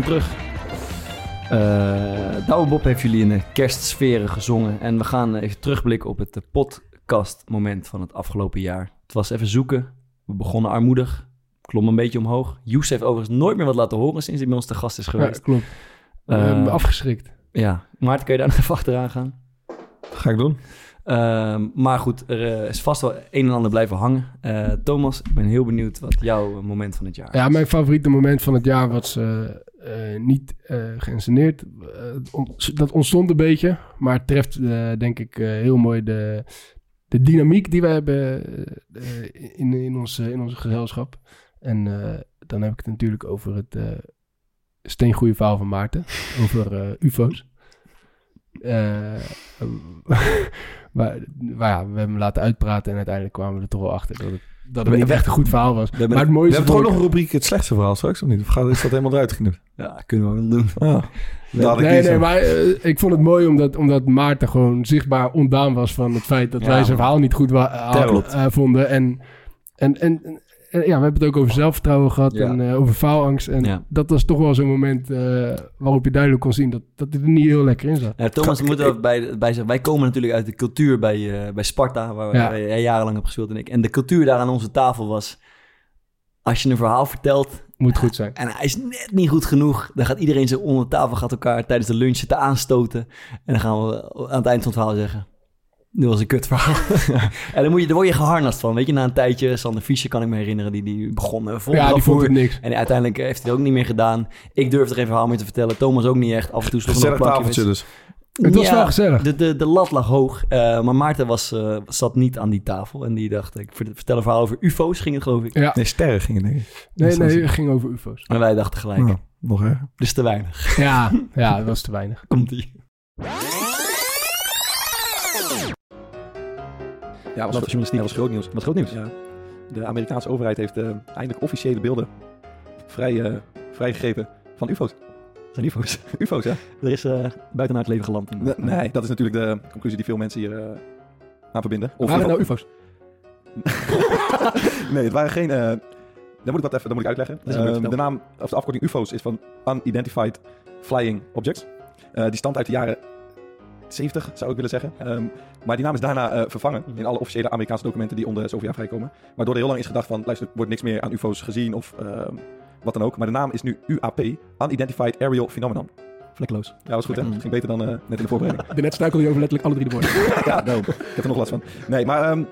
Zijn terug. Eh Douwe Bob heeft jullie in de kerstsferen gezongen. En we gaan even terugblikken op het podcastmoment van het afgelopen jaar. Het was even zoeken. We begonnen armoedig. Klom een beetje omhoog. Joes heeft overigens nooit meer wat laten horen sinds hij bij ons te gast is Ja, geweest. klopt. Eh, me afgeschrikt. ja, Maarten, kun je daar nog even achteraan gaan? Ga ik doen. Ehm, maar goed, er eh, is vast wel een en ander blijven hangen. Eh, Thomas, ik ben heel benieuwd wat jouw moment van het jaar Ja, is. mijn favoriete moment van het jaar was eh, niet on- dat ontstond een beetje, maar het treft denk ik heel mooi de, de dynamiek die we hebben in, in, ons, in onze gezelschap. En dan heb ik het natuurlijk over het eh steengoede verhaal van Maarten, over ufo's. Maar, maar ja, we hebben hem laten uitpraten en uiteindelijk kwamen we er toch wel achter dat het, dat het We- niet we- echt een goed verhaal was. we hebben- maar het We mooiste hebben toch nog een rubriek het slechtste verhaal straks, of niet? Of gaat, is dat helemaal eruit geknipt? Ja, kunnen we wel doen. Ah, Nee, nee, maar eh, ik vond het mooi omdat, omdat Maarten gewoon zichtbaar ontdaan was van het feit dat Ja, wij zijn verhaal niet goed eh, vonden. En, en, en, en, ja, we hebben het ook over zelfvertrouwen gehad Ja. en eh, over faalangst. En Ja. dat was toch wel zo'n moment eh, waarop je duidelijk kon zien dat, dat het er niet heel lekker in zat. Ja, Thomas moet er bij, bij zeggen, wij komen natuurlijk uit de cultuur bij, eh, bij Sparta, waar Ja. jij jarenlang hebt gespeeld en ik. En de cultuur daar aan onze tafel was, als je een verhaal vertelt Moet goed zijn. en hij is net niet goed genoeg, dan gaat iedereen zo onder de tafel gaat elkaar tijdens de lunch zitten aanstoten. En dan gaan we aan het eind van het verhaal zeggen, dit was een kut verhaal. en dan, moet je, dan word je geharnast van, weet je, na een tijdje, Sander Fischer kan ik me herinneren, die, die begon eh, vol Ja, die vond het niks. En uiteindelijk heeft hij het ook niet meer gedaan. Ik durfde geen verhaal meer te vertellen. Thomas ook niet echt. Af en toe sloeg er nog een tafeltje dus. Het was Ja, wel gezellig. De, de, de lat lag hoog, eh, maar Maarten was, eh, zat niet aan die tafel. En die dacht, ik vert- vertel een verhaal over ufo's, ging het geloof ik. Ja. Nee, sterren gingen denk ik. Nee, nee, het ging over ufo's. En wij dachten gelijk, Oh, nog erger. dus te weinig. Ja, ja, dat was te weinig. Komt-ie. Ja, was, journalistiek? was groot nieuws. Wat groot nieuws. Ja. De Amerikaanse overheid heeft eh, eindelijk officiële beelden vrij, eh, vrijgegeven van UFO's. zijn ufo's. UFO's, ja. Er is buiten het leven geland. Nee, nee, dat is natuurlijk de conclusie die veel mensen hier aan verbinden. Of Waren het nou ufo's? nee, het waren geen. dat moet ik wat even dat moet ik uitleggen. Dat Ehm, de naam of de afkorting UFO's is van Unidentified Flying Objects. Die stamt uit de jaren 70, zou ik willen zeggen. Ehm, maar die naam is daarna eh, vervangen Mhm. in alle officiële Amerikaanse documenten die de zoveel jaar vrijkomen. Waardoor er heel lang is gedacht van, luister, er wordt niks meer aan UFO's gezien of ehm, wat dan ook. Maar de naam is nu UAP, Unidentified Aerial Phenomenon. Vlekloos. Ja, was goed hè? Mhm. Het ging beter dan eh, net in de voorbereiding. Daarnet struikelde je over letterlijk alle drie de woorden. ja, nou, ik heb er nog last van. Nee, maar ehm,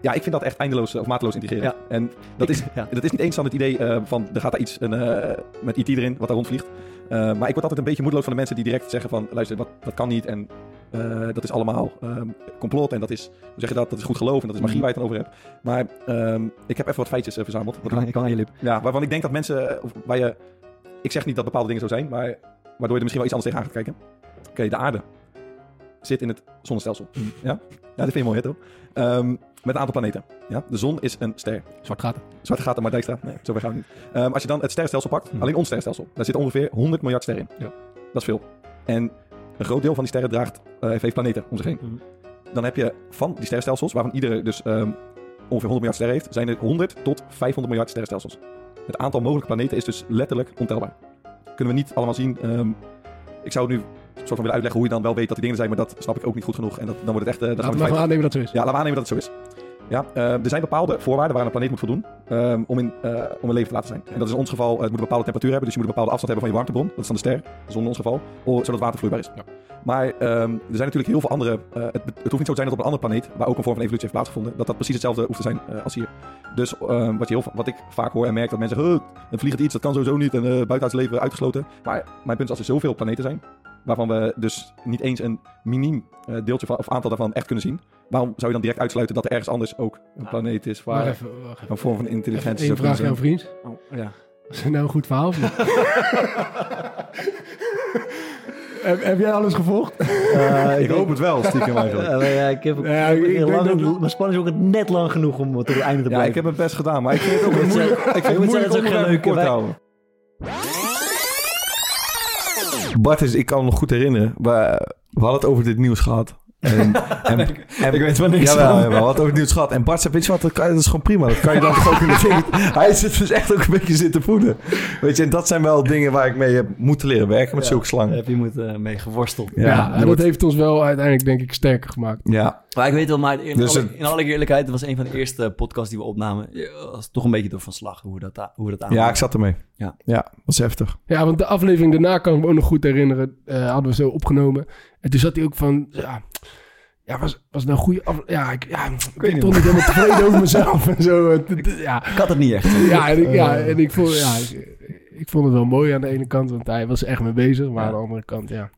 ja, ik vind dat echt eindeloos eh, of mateloos integreren. Ja. En dat is, Ja. dat is niet eens dan het idee van er gaat daar iets een, eh, met IT erin wat daar rondvliegt. Maar ik word altijd een beetje moedeloos van de mensen die direct zeggen van luister, dat, dat kan niet en eh, dat is allemaal ehm, complot en dat is, hoe zeg je dat, dat is goed geloof en dat is magie Mhm. waar je het dan over hebt. Maar ehm, ik heb even wat feitjes eh, verzameld. Ik hang, ik aan je lip. Ja, waarvan ik denk dat mensen, eh, of waar je, ik zeg niet dat bepaalde dingen zo zijn, maar waardoor je er misschien wel iets anders tegenaan gaat kijken. Oké, de aarde zit in het zonnestelsel. Ja? ja, dat vind je mooi, hè, toch? Ehm, met een aantal planeten. Ja? De zon is een ster. Zwart gaten. Zwarte gaten, maar Dijkstra. Nee, zover gaan we niet. Als je dan het sterrenstelsel pakt, alleen ons sterrenstelsel, daar zitten ongeveer 100 miljard sterren in. Ja. Dat is veel. En een groot deel van die sterren draagt, eh, heeft planeten om zich heen. Mhm. Dan heb je van die sterrenstelsels, waarvan iedere dus ehm, ongeveer 100 miljard sterren heeft, zijn er 100 tot 500 miljard sterrenstelsels. Het aantal mogelijke planeten is dus letterlijk ontelbaar. Kunnen we niet allemaal zien. Ehm, ik zou het nu soort van willen uitleggen hoe je dan wel weet dat die dingen zijn, maar dat snap ik ook niet goed genoeg. En dat, dan wordt het echt... gaan Laten we aannemen dat het zo is. ja, laten we aannemen dat het zo is. Ja, eh, er zijn bepaalde voorwaarden waar een planeet moet voldoen ehm, om, in, eh, om een leven te laten zijn. En dat is in ons geval, het moet een bepaalde temperatuur hebben, dus je moet een bepaalde afstand hebben van je warmtebron. Dat is dan de ster, de zon in ons geval, zodat water vloeibaar is. Maar ehm, er zijn natuurlijk heel veel andere, eh, het, het hoeft niet zo te zijn dat op een andere planeet, waar ook een vorm van evolutie heeft plaatsgevonden, dat dat precies hetzelfde hoeft te zijn als hier. Dus ehm, wat, je heel, wat ik vaak hoor en merk, dat mensen zeggen, "Huh, dan vliegt het iets, dat kan sowieso niet, en uh, buitenaards leven uitgesloten. Maar mijn punt is, als er zoveel planeten zijn, waarvan we dus niet eens een miniem deeltje van, of aantal daarvan echt kunnen zien, waarom zou je dan direct uitsluiten dat er ergens anders ook een planeet is Wacht waar even, wacht even. een vorm van intelligentie zou kunnen vraag aan zijn? vriend. Oh, ja. Is het nou een goed verhaal of niet? heb, heb jij alles gevolgd? Ik hoop het wel, stiekem eigenlijk. Ja, ik heb ook, Ja, ik heb ik heel denk lang, dat- Mijn spanning is ook net lang genoeg om tot het einde te Ja, blijven. ik heb mijn best gedaan, maar ik vind het ook een moet moeilijk, ik vind het moeilijk zeggen, het geen kort leuke- houden. Bart is, ik kan me nog goed herinneren, we, we hadden het over dit nieuws gehad. En, en, en, ik weet wel niks Jawel, van. jawel, we hadden het over het nieuws gehad. En Bart zei, weet je wat, dat, kan, dat is gewoon prima. Dat kan je dan ook in de. Hij zit dus echt ook een beetje zitten voeden. Weet je, en dat zijn wel dingen waar ik mee heb moeten leren werken met Ja, zulke slangen. Daar heb je moet, eh, mee geworsteld. Ja, Ja, en dat wordt- heeft ons wel uiteindelijk denk ik sterker gemaakt. Ja, Maar ik weet wel, maar in, Dus alle, het- in alle eerlijkheid, het was een van de eerste podcasts die we opnamen. Ja, was toch een beetje door van slag hoe we dat, hoe we dat aan. ja, ik zat ermee. Ja. ja was heftig. Ja, want de aflevering daarna kan ik me ook nog goed herinneren. eh, hadden we zo opgenomen. En toen zat hij ook van... Ja, ja was, was het nou een goede af... Ja, ik, ja, ik ben niet, toch niet helemaal tevreden over mezelf en zo. Ja, Ik had het niet echt. ja, en ik, ja, Eh. en ik vond, ja, ik, ik vond het wel mooi aan de ene kant, want hij was er echt mee bezig. Maar Ja. aan de andere kant, ja.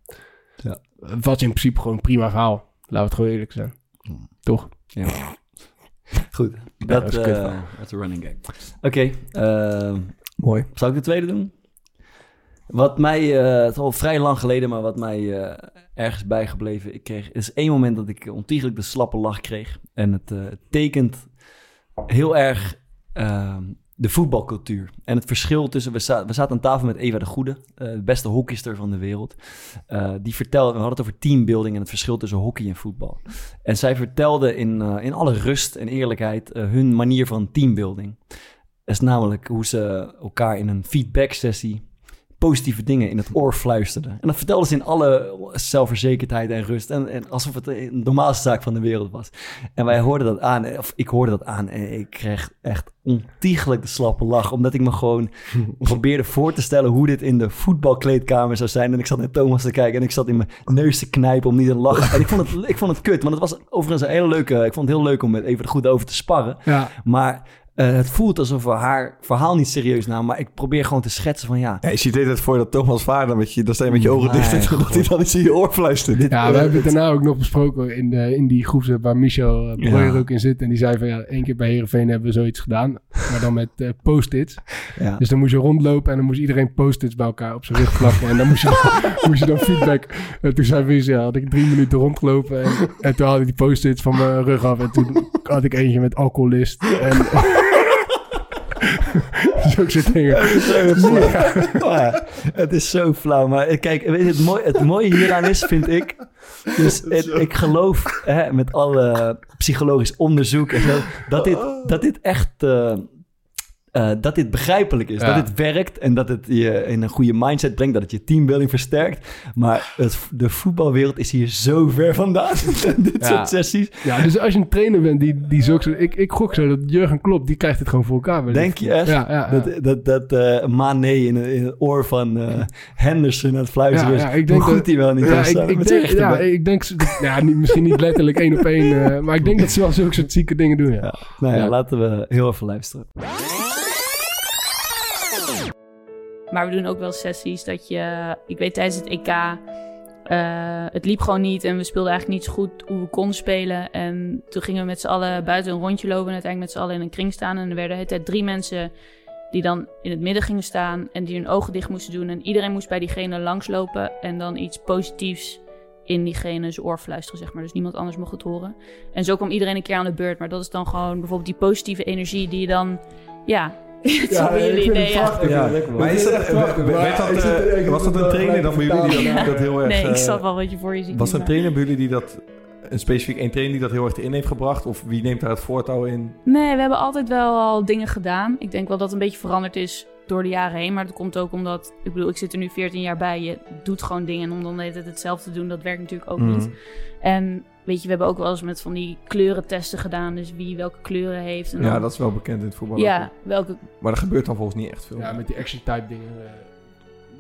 Ja. Het was in principe gewoon een prima verhaal. Laten we het gewoon eerlijk zijn. Toch? Ja. Goed, dat dat is uh, een running gag. Oké, ehm, Mooi. zal ik de tweede doen? Wat mij, eh, het is al vrij lang geleden, maar wat mij eh, ergens bijgebleven. Ik kreeg, is één moment dat ik ontiegelijk de slappe lach kreeg. En het eh, tekent heel erg ehm, de voetbalcultuur. En het verschil tussen, we, we zaten aan tafel met Eva de Goede, eh, de beste hockeyster van de wereld. Eh, die vertelde, we hadden het over teambuilding en het verschil tussen hockey en voetbal. En zij vertelde in, eh, in alle rust en eerlijkheid hun manier van teambuilding. Dat is namelijk hoe ze elkaar in een feedback sessie positieve dingen in het oor fluisterden. En dat vertelden ze in alle zelfverzekerdheid en rust. En, en alsof het de normaalste zaak van de wereld was. En wij hoorden dat aan, of ik hoorde dat aan. En ik kreeg echt ontiegelijk de slappe lach. Omdat ik me gewoon probeerde voor te stellen hoe dit in de voetbalkleedkamer zou zijn. En ik zat naar Thomas te kijken en ik zat in mijn neus te knijpen om niet te lachen. En ik vond het, ik vond het kut, want het was overigens een hele leuke... Ik vond het heel leuk om met even goed over te sparren. Ja. Maar eh, het voelt alsof we haar verhaal niet serieus namen. Maar ik probeer gewoon te schetsen van ja... Ja, je ziet het voor dat Thomas Vaar, met je, dan sta je met je ogen dicht en dat hij dan iets in je oor fluistert. Ja, we hebben het daarna ook nog besproken in, de, in die groep waar Michel uh, Breuer Ja. ook in zit. En die zei van ja, één keer bij Heerenveen hebben we zoiets gedaan. Maar dan met eh, post-its. Ja. Dus dan moest je rondlopen en dan moest iedereen post-its bij elkaar op zijn rug plakken. En dan moest je dan, moest je dan feedback. En toen zei ja, had ik drie minuten rondgelopen. En, en toen had ik die post-its van mijn rug af. En toen had ik eentje met alcoholist. En zulke soort dingen. Ja, het is zo flauw. Maar kijk, weet je, het, mooie, het mooie hieraan is, vind ik... Dus het- ik geloof hè, met alle psychologisch onderzoek en zo... dat dit, dat dit echt... eh, eh, dat dit begrijpelijk is, Ja. dat dit werkt en dat het je in een goede mindset brengt, dat het je teambuilding versterkt. Maar het, de voetbalwereld is hier zo ver vandaan. dit Ja. soort sessies. Ja, dus als je een trainer bent die, die zulke. Ik, ik gok zo dat Jurgen Klopp, die krijgt het gewoon voor elkaar. Denk je echt? Ja. Dat, dat, dat eh Mane in, in het oor van eh, Henderson aan het fluisteren Ja, is. ja, ik denk Hoe goed dat- hij wel niet ik, ik denk, ja, ik denk, ja, niet, misschien niet letterlijk één op één, maar ik denk dat ze wel zulke soort zieke dingen doen, ja. Nou ja, Ja. laten we heel even luisteren. Maar we doen ook wel sessies dat je... Ik weet tijdens het EK... eh, het liep gewoon niet en we speelden eigenlijk niet zo goed hoe we konden spelen. En toen gingen we met z'n allen buiten een rondje lopen en uiteindelijk met z'n allen in een kring staan. En er werden de hele tijd drie mensen die dan in het midden gingen staan en die hun ogen dicht moesten doen. En iedereen moest bij diegene langslopen en dan iets positiefs in diegene oor fluisteren, zeg maar. Dus niemand anders mocht het horen. En zo kwam iedereen een keer aan de beurt. Maar dat is dan gewoon bijvoorbeeld die positieve energie die je dan... Ja, bij jullie idee, ja. Ja, maar is dat, weet dat, eh, was dat een trainer dan bij jullie die dat, dat heel erg... Nee, ik eh, snap wel wat je voor je ziet. Was er een trainer bij jullie die dat... Een specifiek één trainer die dat heel erg erin heeft gebracht? Of wie neemt daar het voortouw in? Nee, we hebben altijd wel al dingen gedaan. Ik denk wel dat het een beetje veranderd is door de jaren heen. Maar dat komt ook omdat, ik bedoel, ik zit er nu 14 jaar bij. Je doet gewoon dingen. En om dan de hele tijd hetzelfde te doen, dat werkt natuurlijk ook Mhm. niet. En weet je, we hebben ook wel eens met van die kleurentesten gedaan. Dus wie welke kleuren heeft. En Ja, dan- dat is wel bekend in het voetbal. Ja, ook. welke... Maar er gebeurt dan volgens niet echt veel. Ja, met die action type dingen, eh,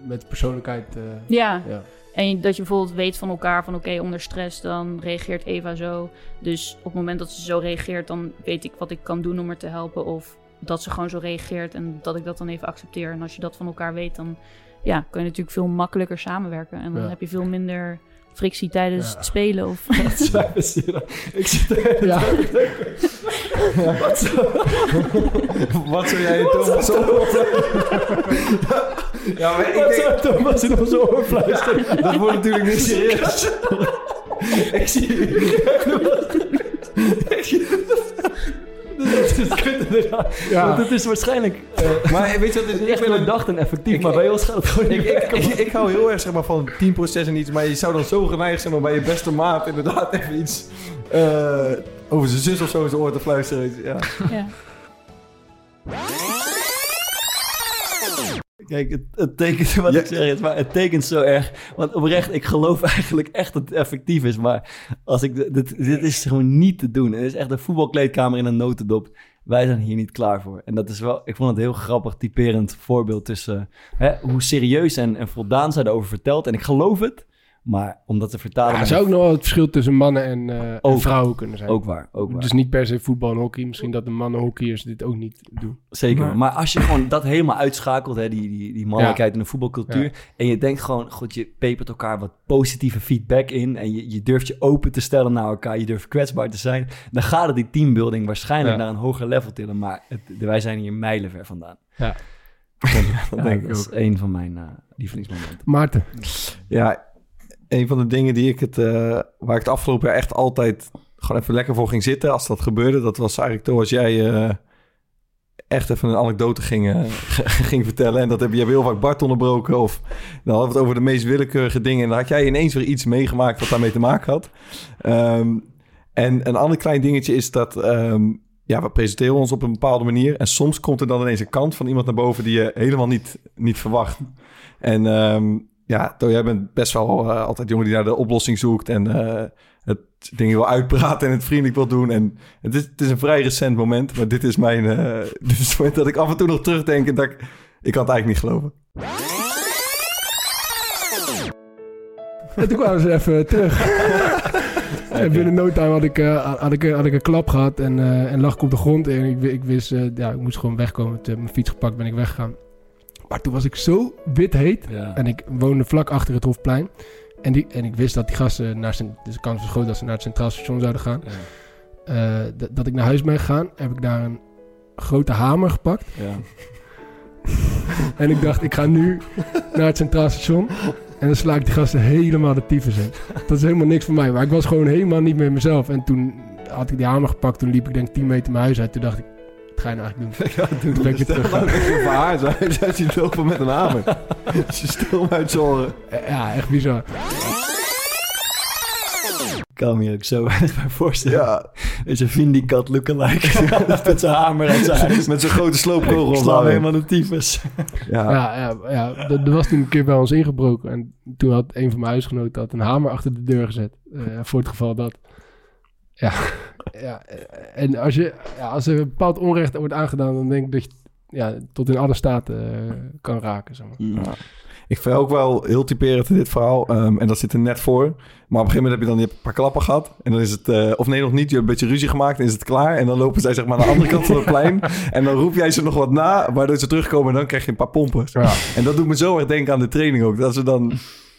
met persoonlijkheid. eh, Ja. ja. En dat je bijvoorbeeld weet van elkaar van oké, onder stress dan reageert Eva zo. Dus op het moment dat ze zo reageert, dan weet ik wat ik kan doen om haar te helpen. Of dat ze gewoon zo reageert en dat ik dat dan even accepteer. En als je dat van elkaar weet, dan ja, kun je natuurlijk veel makkelijker samenwerken. En dan Ja. heb je veel minder frictie tijdens Ja. het spelen. Of Basira. Ik zit er Ja. Wat zou... Wat zou jij Thomas. Ja, maar ik Wat denk- zou Thomas in onze oor fluisteren? Ja, dat wordt natuurlijk niet serieus. ik zie... Ik zie- Ja. Want het is waarschijnlijk... eh, Maar weet je wat, het is echt doordacht en effectief, maar bij ons gaat het gewoon ik, niet ik, ik, ik hou heel erg zeg maar, van teamproces en iets, maar je zou dan zo geneigd zijn om bij je beste maat inderdaad even iets eh, over zijn zus of zo in zijn oor te fluisteren. Ja. Ja. Kijk, het, het tekent wat ik zeg, maar het tekent zo erg. Want oprecht, ik geloof eigenlijk echt dat het effectief is. Maar als ik, dit, dit is gewoon niet te doen. Het is echt een voetbalkleedkamer in een notendop. Wij zijn hier niet klaar voor. En dat is wel, ik vond het een heel grappig, typerend voorbeeld tussen hè, hoe serieus en, en voldaan zij erover vertelt. En ik geloof het, maar omdat de vertaling. Ja, zou ook nog wel het verschil tussen mannen en, eh, en vrouwen kunnen zijn. Ook waar, ook waar. Dus niet per se voetbal en hockey. Misschien dat de mannenhockeyers dit ook niet doen. Zeker, Maar- maar, als je gewoon dat helemaal uitschakelt, hè, die, die, die mannelijkheid Ja. in de voetbalcultuur, Ja. en je denkt gewoon, goed, je pepert elkaar wat positieve feedback in, en je, je durft je open te stellen naar elkaar, je durft kwetsbaar te zijn, dan gaat het die teambuilding waarschijnlijk Ja. naar een hoger level tillen, maar het, wij zijn hier mijlenver vandaan. Ja. dat denk ik dat is ook. een van mijn eh, lievelingsmomenten. Maarten. Ja, een van de dingen die ik het, eh, waar ik het afgelopen jaar echt altijd gewoon even lekker voor ging zitten als dat gebeurde, dat was eigenlijk toen als jij eh, echt even een anekdote ging, eh, ging vertellen. En dat heb hebt heel vaak Bart onderbroken of dan hadden we het over de meest willekeurige dingen. En dan had jij ineens weer iets meegemaakt wat daarmee te maken had. Ehm, en een ander klein dingetje is dat ehm, ja, we presenteren ons op een bepaalde manier. En soms komt er dan ineens een kant van iemand naar boven die je helemaal niet, niet verwacht. En ehm, ja, jij bent best wel eh, altijd jongen die naar de oplossing zoekt en eh, het dingen wil uitpraten en het vriendelijk wil doen. En het is, het is een vrij recent moment, maar dit is mijn, eh, dit is het moment dat ik af en toe nog terugdenk en dat ik, ik kan het eigenlijk niet geloven. En toen kwamen ze even terug. En binnen no time had ik, had, ik, had ik een klap gehad en, en lag ik op de grond. En ik, ik wist, ja, ik moest gewoon wegkomen. Toen heb mijn fiets gepakt, ben ik weggegaan. Maar toen was ik zo wit heet. Ja. En ik woonde vlak achter het Hofplein. En, die, en ik wist dat die gasten naar zijn... Dus de kans was groot dat ze naar het Centraal Station zouden gaan. Eh, dat- dat ik naar huis ben gegaan, heb ik daar een grote hamer gepakt. Ja. En ik dacht, ik ga nu naar het Centraal Station. En dan sla ik die gasten helemaal de tyfus in. Dat is helemaal niks voor mij. Maar ik was gewoon helemaal niet meer mezelf. En toen had ik die hamer gepakt. Toen liep ik denk ik 10 meter mijn huis uit. Toen dacht ik, ga je nou eigenlijk doen? Ja, doe Toen ben ik weer Stel terug. dat voor haar zijn. Zij ziet lopen met een hamer. Ze stil uit zijn oren. Ja, echt bizar. Ik kan me hier ook zo weinig bij voorstellen. Ja. Is een Vindicat lookalike. met zijn hamer uit zijn huis. Met zo'n grote sloopkogel. Ik sla hem helemaal de tyfus. Ja. Ja, ja, ja er, er was toen een keer bij ons ingebroken. En toen had een van mijn huisgenoten had een hamer achter de deur gezet. eh, voor het geval dat. Ja, ja en als, je, ja, als er een bepaald onrecht wordt aangedaan, dan denk ik dat je ja, tot in alle staten eh, kan raken. Zeg maar. Ja. Ik vind ook wel heel typerend in dit verhaal. ehm, en dat zit er net voor. Maar op een gegeven moment heb je dan je hebt een paar klappen gehad. En dan is het... eh, of nee, nog niet. Je hebt een beetje ruzie gemaakt. En is het klaar. En dan lopen zij zeg maar naar de andere kant van het plein. En dan roep jij ze nog wat na. Waardoor ze terugkomen. En dan krijg je een paar pompen. Ja. En dat doet me zo erg denken aan de training ook. Dat ze dan...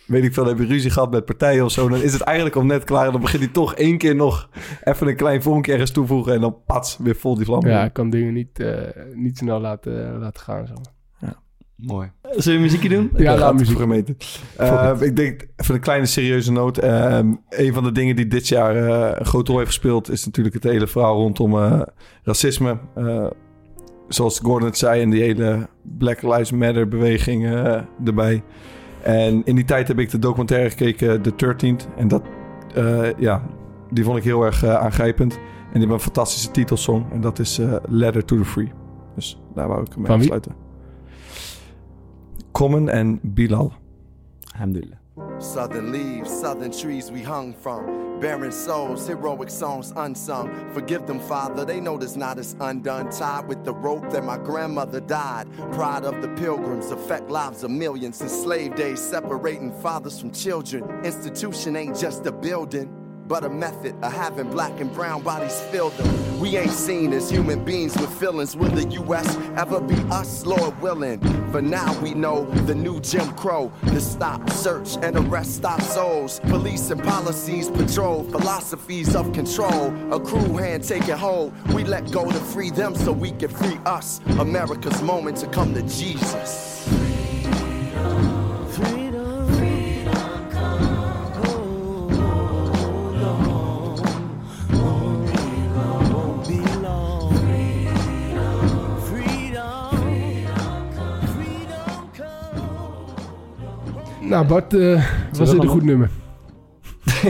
Weet ik veel, heb je ruzie gehad met partijen of zo. Dan is het eigenlijk al net klaar. En dan begint hij toch één keer nog even een klein vonkje ergens toevoegen. En dan pats, weer vol die vlam. Ja, ik kan dingen niet, eh, niet snel laten, laten gaan. Zeg maar. Mooi. Zullen we muziekje doen? Ja, laat muziek. vroeger meten. Eh, ik denk, even een kleine serieuze noot. Eh, een van de dingen die dit jaar eh, een grote rol heeft gespeeld... is natuurlijk het hele verhaal rondom eh, racisme. Eh, zoals Gordon het zei... en die hele Black Lives Matter beweging eh, erbij. En in die tijd heb ik de documentaire gekeken, The 13th. En dat, eh, ja, die vond ik heel erg eh, aangrijpend. En die hebben een fantastische titelsong. En dat is eh, Letter to the Free. Dus daar wou ik mee Van wie? afsluiten. Common en Bilal. Alhamdulillah. Southern leaves, southern trees we hung from. Barren souls, heroic songs unsung. Forgive them, Father, they know this not is undone. Tied with the rope that my grandmother died. Pride of the pilgrims, affect lives of millions. In slave days, separating fathers from children. Institution ain't just a building. But a method of having black and brown bodies fill them. We ain't seen as human beings with feelings. Will the U.S. ever be us, Lord willing? For now, we know the new Jim Crow. to stop, search, and arrest our souls. Police and policies patrol philosophies of control. A crew hand taking hold. We let go to free them so we can free us. America's moment to come to Jesus. Nou, Bart, eh, was we dit een goed nummer?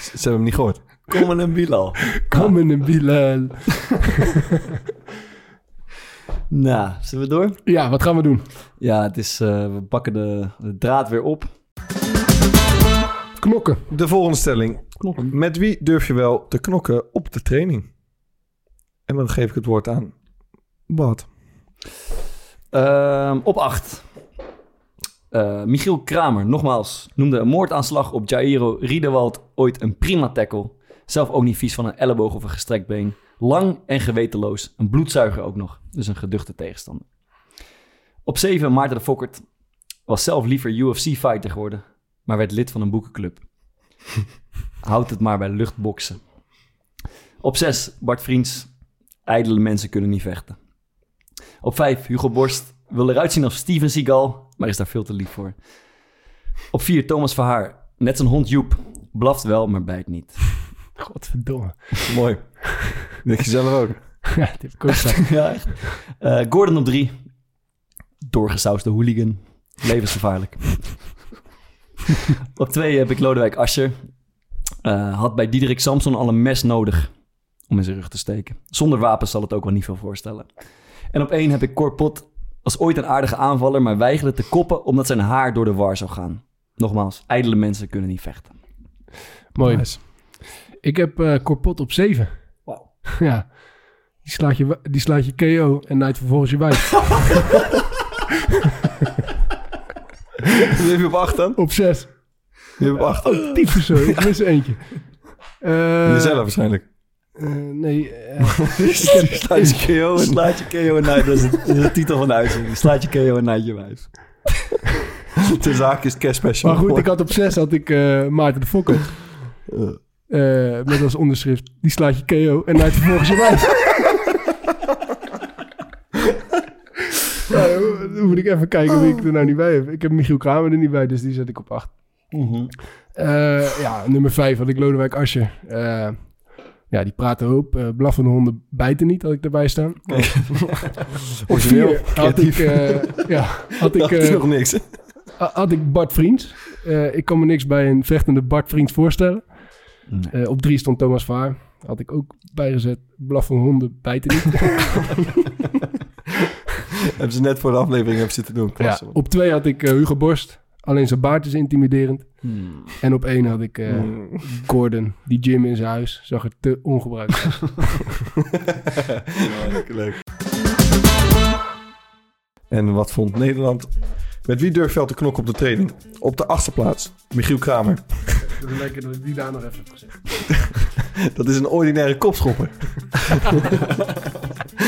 Ze hebben hem niet gehoord. Common en Bilal. Kom in een Bilal. Nou, zullen we door? Ja, wat gaan we doen? Ja, het is, eh, we pakken de, de draad weer op. Knokken. De volgende stelling. Met wie durf je wel te knokken op de training? En dan geef ik het woord aan Bart. Ehm, op 8. Michiel Kramer, nogmaals, noemde een moordaanslag op Jairo Riedewald ooit een prima tackle. Zelf ook niet vies van een elleboog of een gestrekt been. Lang en gewetenloos. Een bloedzuiger ook nog. Dus een geduchte tegenstander. Op 7 Maarten de Fokkert was zelf liever UFC-fighter geworden, maar werd lid van een boekenclub. Houd het maar bij luchtboksen. Op 6 Bart Vriends. Ijdele mensen kunnen niet vechten. Op 5 Hugo Borst wil eruit zien als Steven Seagal, maar is daar veel te lief voor. Op 4 Thomas Verhaar. Net zijn hond Joep. Blaft wel, maar bijt niet. Godverdomme. Mooi. Denk je zelf ook. ja, dit gezegd. ja, echt. Eh, Gordon op 3. Doorgesauste hooligan. Levensgevaarlijk. op 2 heb ik Lodewijk Asscher. Eh, had bij Diederik Samson al een mes nodig om in zijn rug te steken. Zonder wapens zal het ook wel niet veel voorstellen. En op 1 heb ik Cor Als ooit een aardige aanvaller, maar weigerde te koppen omdat zijn haar door de war zou gaan. Nogmaals, ijdele mensen kunnen niet vechten. Mooi. Ik heb eh Corpot op 7. Wauw. ja. Die slaat, je, die slaat je KO en naait vervolgens je heb je op acht dan? Op zes. Wie heb je op acht? Oh, tyfus zo. Ik mis eentje. Eh, Jezelf waarschijnlijk. Eh, nee. eh, Slaat je KO en slaat je KO en night. Dat is, het- dat is de titel van de uitzending. Slaat je KO en night je wijf. Zaak is cash special. Maar goed, ik had op zes had ik eh, Maarten de Fokker. Eh, met als onderschrift, die slaat je KO en hij vervolgens je wijf. ja, dan moet ik even kijken wie ik er nou niet bij heb. Ik heb Michiel Kramer er niet bij, dus die zet ik op acht. Eh, ja, nummer vijf had ik Lodewijk. Eh, ja, die praten hoop. Eh blaffende honden bijten niet, had ik erbij staan. op vier had ik, eh, ja, had ik, eh, nog niks. ha- had ik Bart Vriends. Eh, ik kan me niks bij een vechtende Bart Vriends voorstellen. Eh, op drie stond Thomas Vaar. Had ik ook bijgezet. Blaffende honden bijten niet. hebben ze net voor de aflevering hebben zitten doen. Klasse. op twee had ik Hugo Borst. Alleen zijn baard is intimiderend. En op één had ik eh, Hmm. Gordon. Die gym in zijn huis zag er te ongebruikt uit. Ja, leuk. En wat vond Nederland? Met wie durft te knokken op de training? Op de achtste plaats, Michiel Kramer. Dat is lekker dat ik die daar nog even heb gezegd. Dat is een ordinaire kopschopper.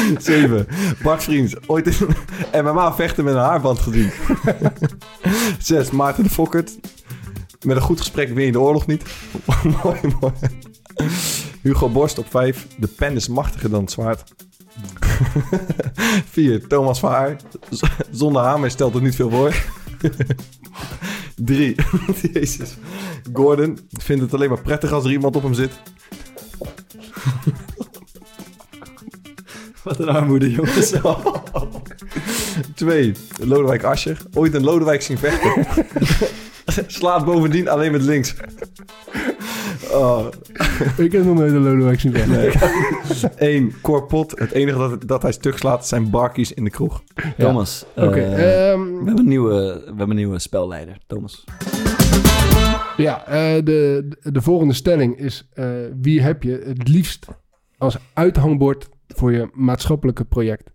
7. Bart Vriends. Ooit in MMA vechten met een haarband gezien. 6. Maarten de Fokkert. Met een goed gesprek win je de oorlog niet. mooi, mooi. Hugo Borst op 5. De pen is machtiger dan het zwaard. 4. Thomas van Haar. Z- Zonder hamer stelt het niet veel voor. 3. Jezus. Gordon vindt het alleen maar prettig als er iemand op hem zit. Wat een armoede, jongens. Twee, Lodewijk Asscher. Ooit een Lodewijk zien vechten. Slaat bovendien alleen met links. Oh. ik heb nog nooit een Lodewijk zien vechten. Nee. Eén, Corpot. Het enige dat, dat hij stuk slaat zijn barkies in de kroeg. Thomas. Oké, eh, ehm, we, hebben een nieuwe, we hebben een nieuwe spelleider. Thomas. Ja, eh, de, de volgende stelling is: eh, wie heb je het liefst als uithangbord voor je maatschappelijke project?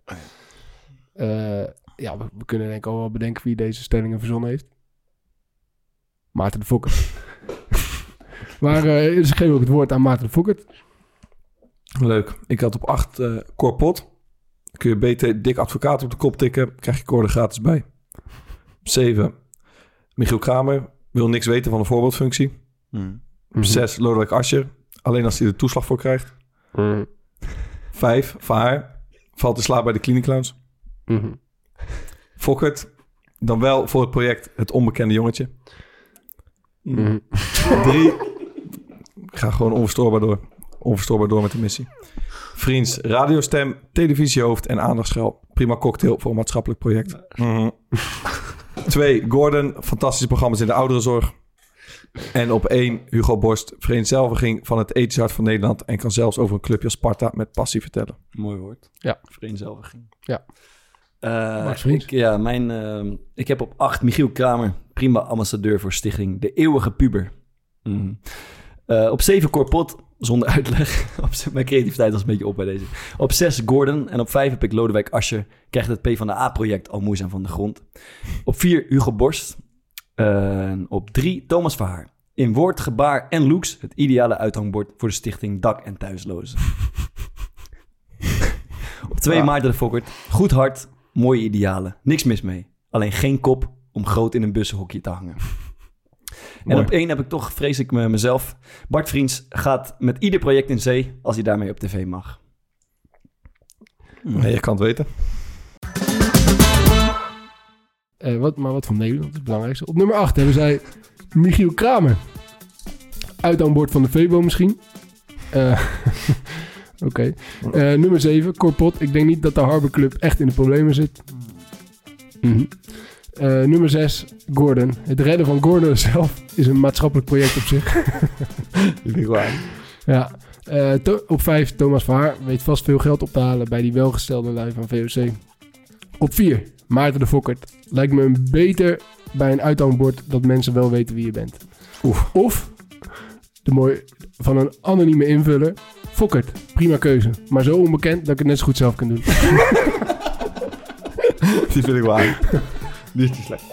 Eh, ja, we, we kunnen denk ik al wel bedenken wie deze stellingen verzonnen heeft. Maarten de Fokker. maar eh dus ik geef ook het woord aan Maarten de Fokker. Leuk. Ik had op acht eh Corpot. Kun je beter dik advocaat op de kop tikken. Krijg je koor er gratis bij. Op zeven, Michiel Kramer. Wil niks weten van de voorbeeldfunctie. Hmm. Op zes, Lodewijk Asscher. Alleen als hij er toeslag voor krijgt. Vijf, Vaar. Valt in slaap bij de Cliniclowns. Mhm. Fokkert. Dan wel voor het project Het Onbekende Jongetje. Mhm. Drie. Ga gewoon onverstoorbaar door. Onverstoorbaar door met de missie. Vriends, radiostem, televisiehoofd en aandachtsschel. Prima cocktail voor een maatschappelijk project. Mhm. Twee, Gordon, fantastische programma's in de ouderenzorg. En op één, Hugo Borst, vereenzelviging van het ethisch hart van Nederland... en kan zelfs over een clubje als Sparta met passie vertellen. Mooi woord. Ja. Vereenzelviging. Ja. Eh, Vriends. ik, ja, mijn, eh, ik heb op acht Michiel Kramer, prima ambassadeur voor stichting De Eeuwige Puber. Mhm. Eh, op zeven Corpot, zonder uitleg. mijn creativiteit was een beetje op bij deze. Op zes Gordon en op vijf heb ik Lodewijk Asscher. Krijgt het P van de A-project al moeizaam van de grond. Op vier Hugo Borst. Op drie Thomas Verhaar. In woord, gebaar en looks het ideale uithangbord voor de stichting Dak- en Thuislozen. Op twee Ja. Maarten de Fokkert. Goed hart, mooie idealen. Niks mis mee. Alleen geen kop om groot in een bussenhokje te hangen. En op één heb ik toch, vrees ik me mezelf... Bart Vriends gaat met ieder project in zee als hij daarmee op tv mag. Nee, je kan het weten. Eh, wat, maar wat van Nederland is het belangrijkste. Op nummer 8 hebben zij Michiel Kramer. Uit aan boord van de Febo misschien. Eh, Oké. Eh, nummer 7, Corpot. Ik denk niet dat de Harbor Club echt in de problemen zit. Mhm. Nummer 6, Gordon. Het redden van Gordon zelf is een maatschappelijk project op zich. Dat vind ik waar. Ja. Op 5, Thomas Verhaar. Weet vast veel geld op te halen bij die welgestelde lui van VOC. Op 4, Maarten de Fokkert. Lijkt me een beter bij een uithangbord dat mensen wel weten wie je bent. Of de mooi van een anonieme invuller. Fokkert, prima keuze. Maar zo onbekend dat ik het net zo goed zelf kan doen. Die vind ik waar. Die is niet slecht.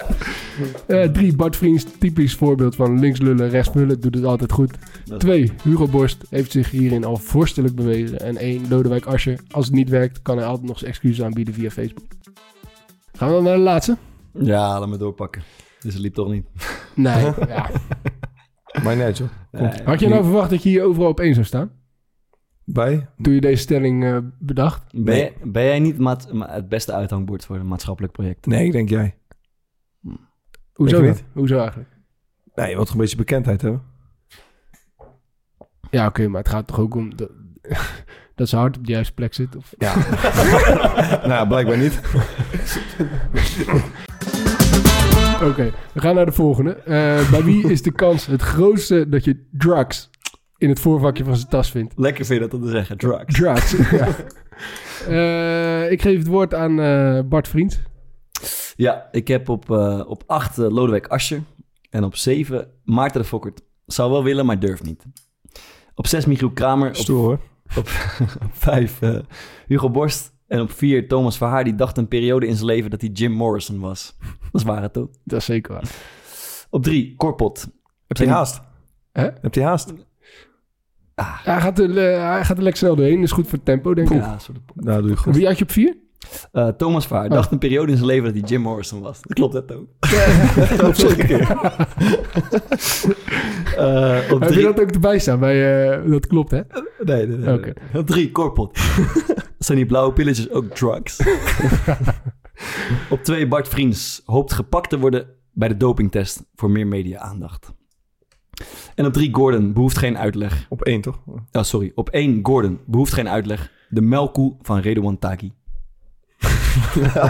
Eh, drie, Bart Vriends, typisch voorbeeld van links lullen, rechts doet het altijd goed. Twee, Hugo Borst heeft zich hierin al vorstelijk bewezen. En één, Lodewijk Asscher, als het niet werkt, kan hij altijd nog zijn excuses aanbieden via Facebook. Gaan we dan naar de laatste? Ja, laat me doorpakken. Dus het liep toch niet. Nee, ja. Maar net, joh. Nee. Had je nou verwacht dat je hier overal op één zou staan? Bij? Toen je deze stelling eh, bedacht? Ben, jij, ben jij niet maat- ma- het beste uithangbord voor een maatschappelijk project? Nee, ik denk jij. Hoezo Ik niet? Hoezo eigenlijk? Nee, je wilt toch een beetje bekendheid hebben? Ja, oké, maar het gaat toch ook om dat, dat ze hard op de juiste plek zit? Of... Ja. nou, blijkbaar niet. Oké, we gaan naar de volgende. Eh, bij wie is de kans het grootste dat je drugs in het voorvakje van zijn tas vindt? Lekker vind je dat om te zeggen, drugs. Drugs, ja. Eh, ik geef het woord aan eh, Bart Vriend. Ja, ik heb op, eh op 8 Lodewijk Asscher. En op 7 Maarten de Fokkert. Zou wel willen, maar durft niet. Op 6 Michiel Kramer. Op, Stoer hoor. Op 5 Hugo Borst. En op 4 Thomas Verhaar. Die dacht een periode in zijn leven dat hij Jim Morrison was. Dat is waar, het toch? Dat is zeker waar. Op 3 Korpot. Heb je haast? Hè? Heb je haast? Hij gaat, er, eh, hij gaat er lekker snel doorheen. Dat is goed voor het tempo, denk ik. Ja, soort Nou, doe je goed. Wie had je op vier? Eh, Thomas Oh. dacht een periode in zijn leven dat hij Jim Morrison was. Dat klopt net ook. op zeker. Eh, op Heb je drie- dat ook erbij staan? Bij, eh, dat klopt, hè? Nee, nee, nee. Op drie, Korpot. Zijn die blauwe pilletjes ook drugs? op twee, Bart Vriends hoopt gepakt te worden bij de dopingtest voor meer media-aandacht. En op drie, Gordon behoeft geen uitleg. Op één, toch? Oh, sorry. Op één, Gordon behoeft geen uitleg. De melkkoe van Redouan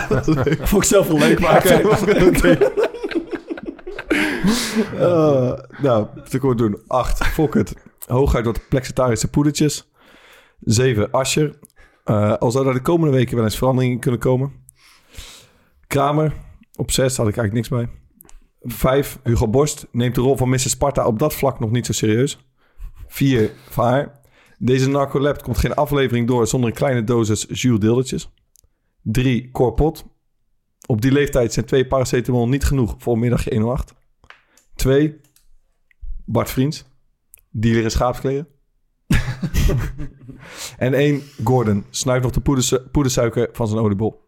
Taghi. Vond ik zelf wel leuk, maar Oké. Eh, nou, wat ik doen. 8. Fokkert. Hooguit wat plexitarische poedertjes. 7. Ascher. Eh al zou er de komende weken wel eens veranderingen kunnen komen. Kramer. Op 6 had ik eigenlijk niks bij. 5. Hugo Borst neemt de rol van Mr. Sparta op dat vlak nog niet zo serieus. 4. Vaar. Deze narcolab komt geen aflevering door zonder een kleine dosis Jules Dildertjes. 3. Corpot. Op die leeftijd zijn twee paracetamol niet genoeg voor een middagje 108. 2. Bart Vriends. Dealer in schaapskleren. en 1. Gordon. Snuift nog de poedersu- poedersuiker van zijn oliebol.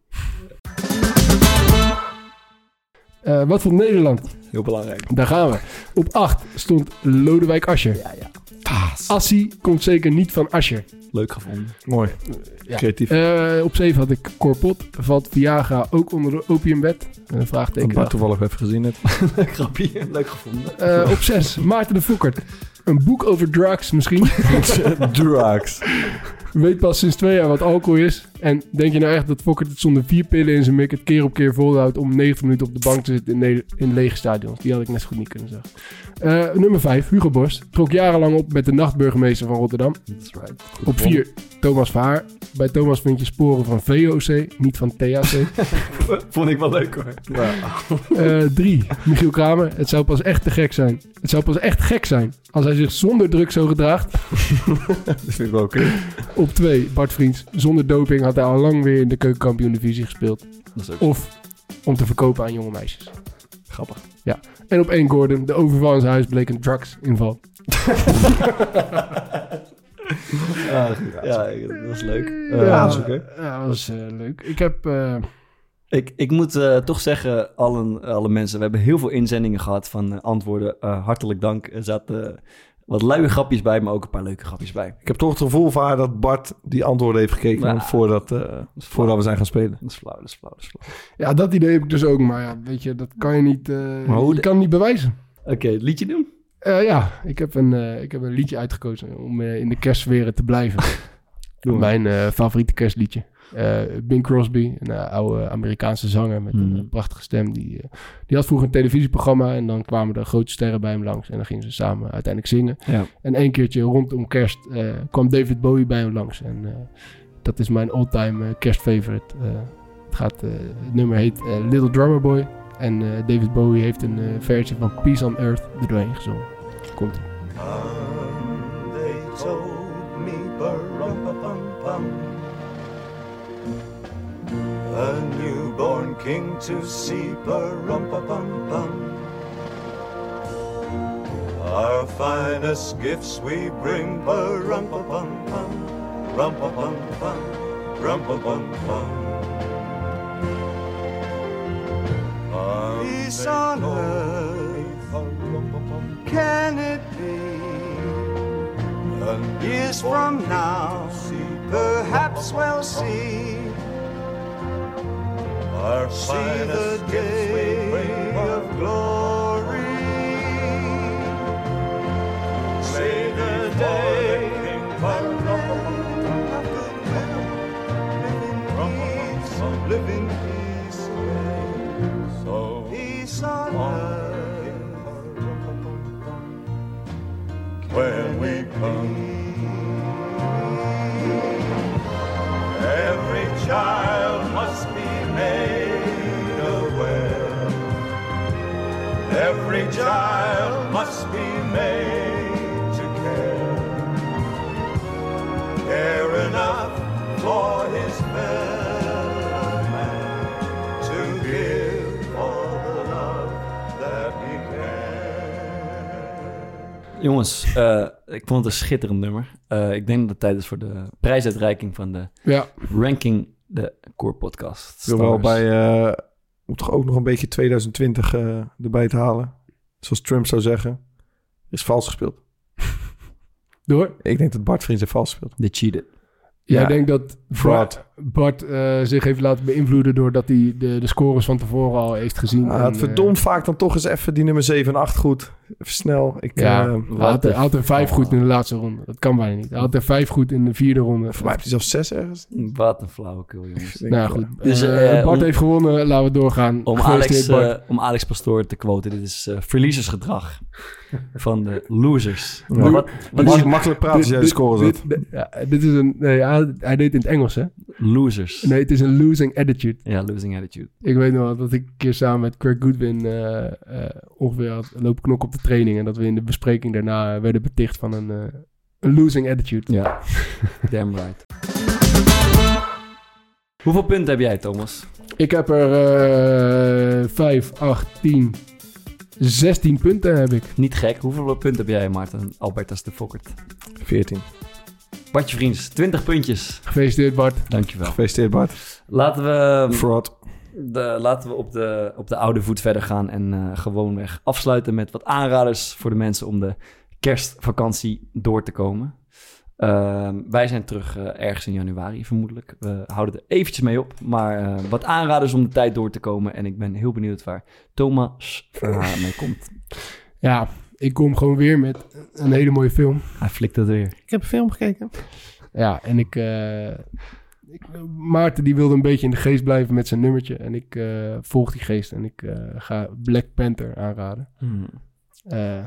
Eh, wat vond Nederland? Heel belangrijk. Daar gaan we. Op 8 stond Lodewijk Asscher. Ja, ja. Assie komt zeker niet van Asscher. Leuk gevonden. Mooi. Ja. Creatief. Eh, op 7 had ik Corpot. Valt Viagra ook onder de opiumwet? Een Dat vraagteken. Bart toevallig even gezien net. Leuk grapje. Leuk gevonden. Eh, op 6 Maarten de Fokkert. Een boek over drugs misschien. Drugs. Weet pas sinds twee jaar wat alcohol is. En denk je nou echt dat Fokkert het zonder vier pillen in zijn mik het keer op keer volhoudt om 90 minuten op de bank te zitten in, ne- in lege stadions? Die had ik net zo goed niet kunnen zeggen. Eh, nummer 5, Hugo Borst. Trok jarenlang op met de nachtburgemeester van Rotterdam. That's right. Op 4, Thomas Vaar. Bij Thomas vind je sporen van VOC, niet van THC. Vond ik wel leuk hoor. Eh 3, Michiel Kramer. Het zou pas echt te gek zijn. Het zou pas echt gek zijn als hij zich zonder druk zo gedraagt. Dat vind ik wel oké. Op 2, Bart Vriends. Zonder doping had hij al lang weer in de keukenkampioen divisie gespeeld. Dat is ook Of om te verkopen aan jonge meisjes. grappig. Ja. En op 1 Gordon. De overval in zijn huis bleek een drugsinval. Ah, goed. ja, dat was leuk. ja, Eh, oké. Ja, dat was eh, leuk. Ik heb... eh, Ik, ik moet eh, toch zeggen, allen, alle mensen, we hebben heel veel inzendingen gehad van eh, antwoorden. Eh, hartelijk dank. Er zaten wat luie grapjes bij, maar ook een paar leuke grapjes bij. Ik heb toch het gevoel van haar dat Bart die antwoorden heeft gekeken Nou, voordat, eh, voordat we zijn gaan spelen. Dat is flauw, dat is flauw, dat is flauw. ja, dat idee heb ik dus ook. Maar ja, weet je, dat kan je niet... eh, Maar hoe je de- kan niet bewijzen. Oké, het liedje doen? Eh, ja, ik heb, een, eh, ik heb een liedje uitgekozen om in de kerstsferen te blijven. Mijn eh, favoriete kerstliedje. Eh Bing Crosby, een eh, oude Amerikaanse zanger met een Mhm. eh, prachtige stem. Die, die had vroeger een televisieprogramma en dan kwamen er grote sterren bij hem langs. En dan gingen ze samen uiteindelijk zingen. Ja. En één keertje rondom kerst eh, kwam David Bowie bij hem langs. En eh, dat is mijn all-time kerstfavorite. Eh, het, gaat, het nummer heet Little Drummer Boy. En eh, David Bowie heeft een eh, versie van Peace on Earth er doorheen gezongen. Komt ie. They told me, bum bum bum a newborn king to see. Ba-rum-pa-pum-pum. Our finest gifts we bring. Ba-rum-pa-pum-pum. Rum-pa-pum-pum. Rum-pa-pum-pum. Peace on earth, can it be? Years from now, perhaps we'll see. Our See the day bring. of glory. See the day of live in peace, So peace on earth. when Every child must be made to care. Care enough for his fellow man to give all the love that he can. Jongens, eh, ik vond het een schitterend nummer. Eh, ik denk dat het tijd is voor de prijsuitreiking van de Ja. ranking de Core Podcast. Ik wil wel bij... eh om toch ook nog een beetje 2020 eh, erbij te halen. Zoals Trump zou zeggen. Is vals gespeeld. Door? Ik denk dat Bart Vriends heeft vals gespeeld. They cheated. Jij Ja. denkt dat Fraud. Bart, eh, zich heeft laten beïnvloeden doordat hij de, de scores van tevoren al heeft gezien. Ah, En, het eh, verdomd vaak dan toch eens even die nummer 7 en 8 goed. Even snel. Ik, Ja, eh, hij had, er- hij had er vijf goed in de laatste ronde. Dat kan bijna niet. Hij had er vijf goed in de vierde ronde. Voor mij heeft hij zelfs 6 ergens. Wat een flauwekul, jongens. Nou goed, Dus, Eh, eh, Bart om- heeft gewonnen. Laten we doorgaan. Om Alex, om Alex Pastoor te quoten, dit is eh, verliezersgedrag van de losers. Ja. Wat, wat is makkelijk praten als jij de Dit- score dit- zet. dit- ja, dit is een... Nee, hij, hij deed het in het Engels, hè? Losers. Nee, het is een losing attitude. Ja, losing attitude. Ik weet nog wel dat ik een keer samen met Craig Goodwin eh, eh, ongeveer had lopen knokken op de training. En dat we in de bespreking daarna werden beticht van een, eh, een losing attitude. Ja, damn right. Hoeveel punten heb jij, Thomas? Ik heb er eh 5, 8, 10, 16 punten heb ik. Niet gek. Hoeveel punten heb jij, Maarten Albertas de Fokkert? 14. Bartje Vriends, 20 puntjes. Gefeliciteerd Bart. Dankjewel. Gefeliciteerd Bart. Laten we, Fraud. de, laten we op, de, op de oude voet verder gaan en eh, gewoonweg afsluiten met wat aanraders voor de mensen om de kerstvakantie door te komen. Ehm, wij zijn terug eh, ergens in januari vermoedelijk. We houden er eventjes mee op, maar eh, wat aanraders om de tijd door te komen. En ik ben heel benieuwd waar Thomas verhaal mee komt. Ja, ik kom gewoon weer met een hele mooie film. Hij flikt het weer. Ik heb een film gekeken. Ja, en ik, eh, ik... Maarten die wilde een beetje in de geest blijven met zijn nummertje. En ik eh, volg die geest en ik eh, ga Black Panther aanraden. Hmm. Eh,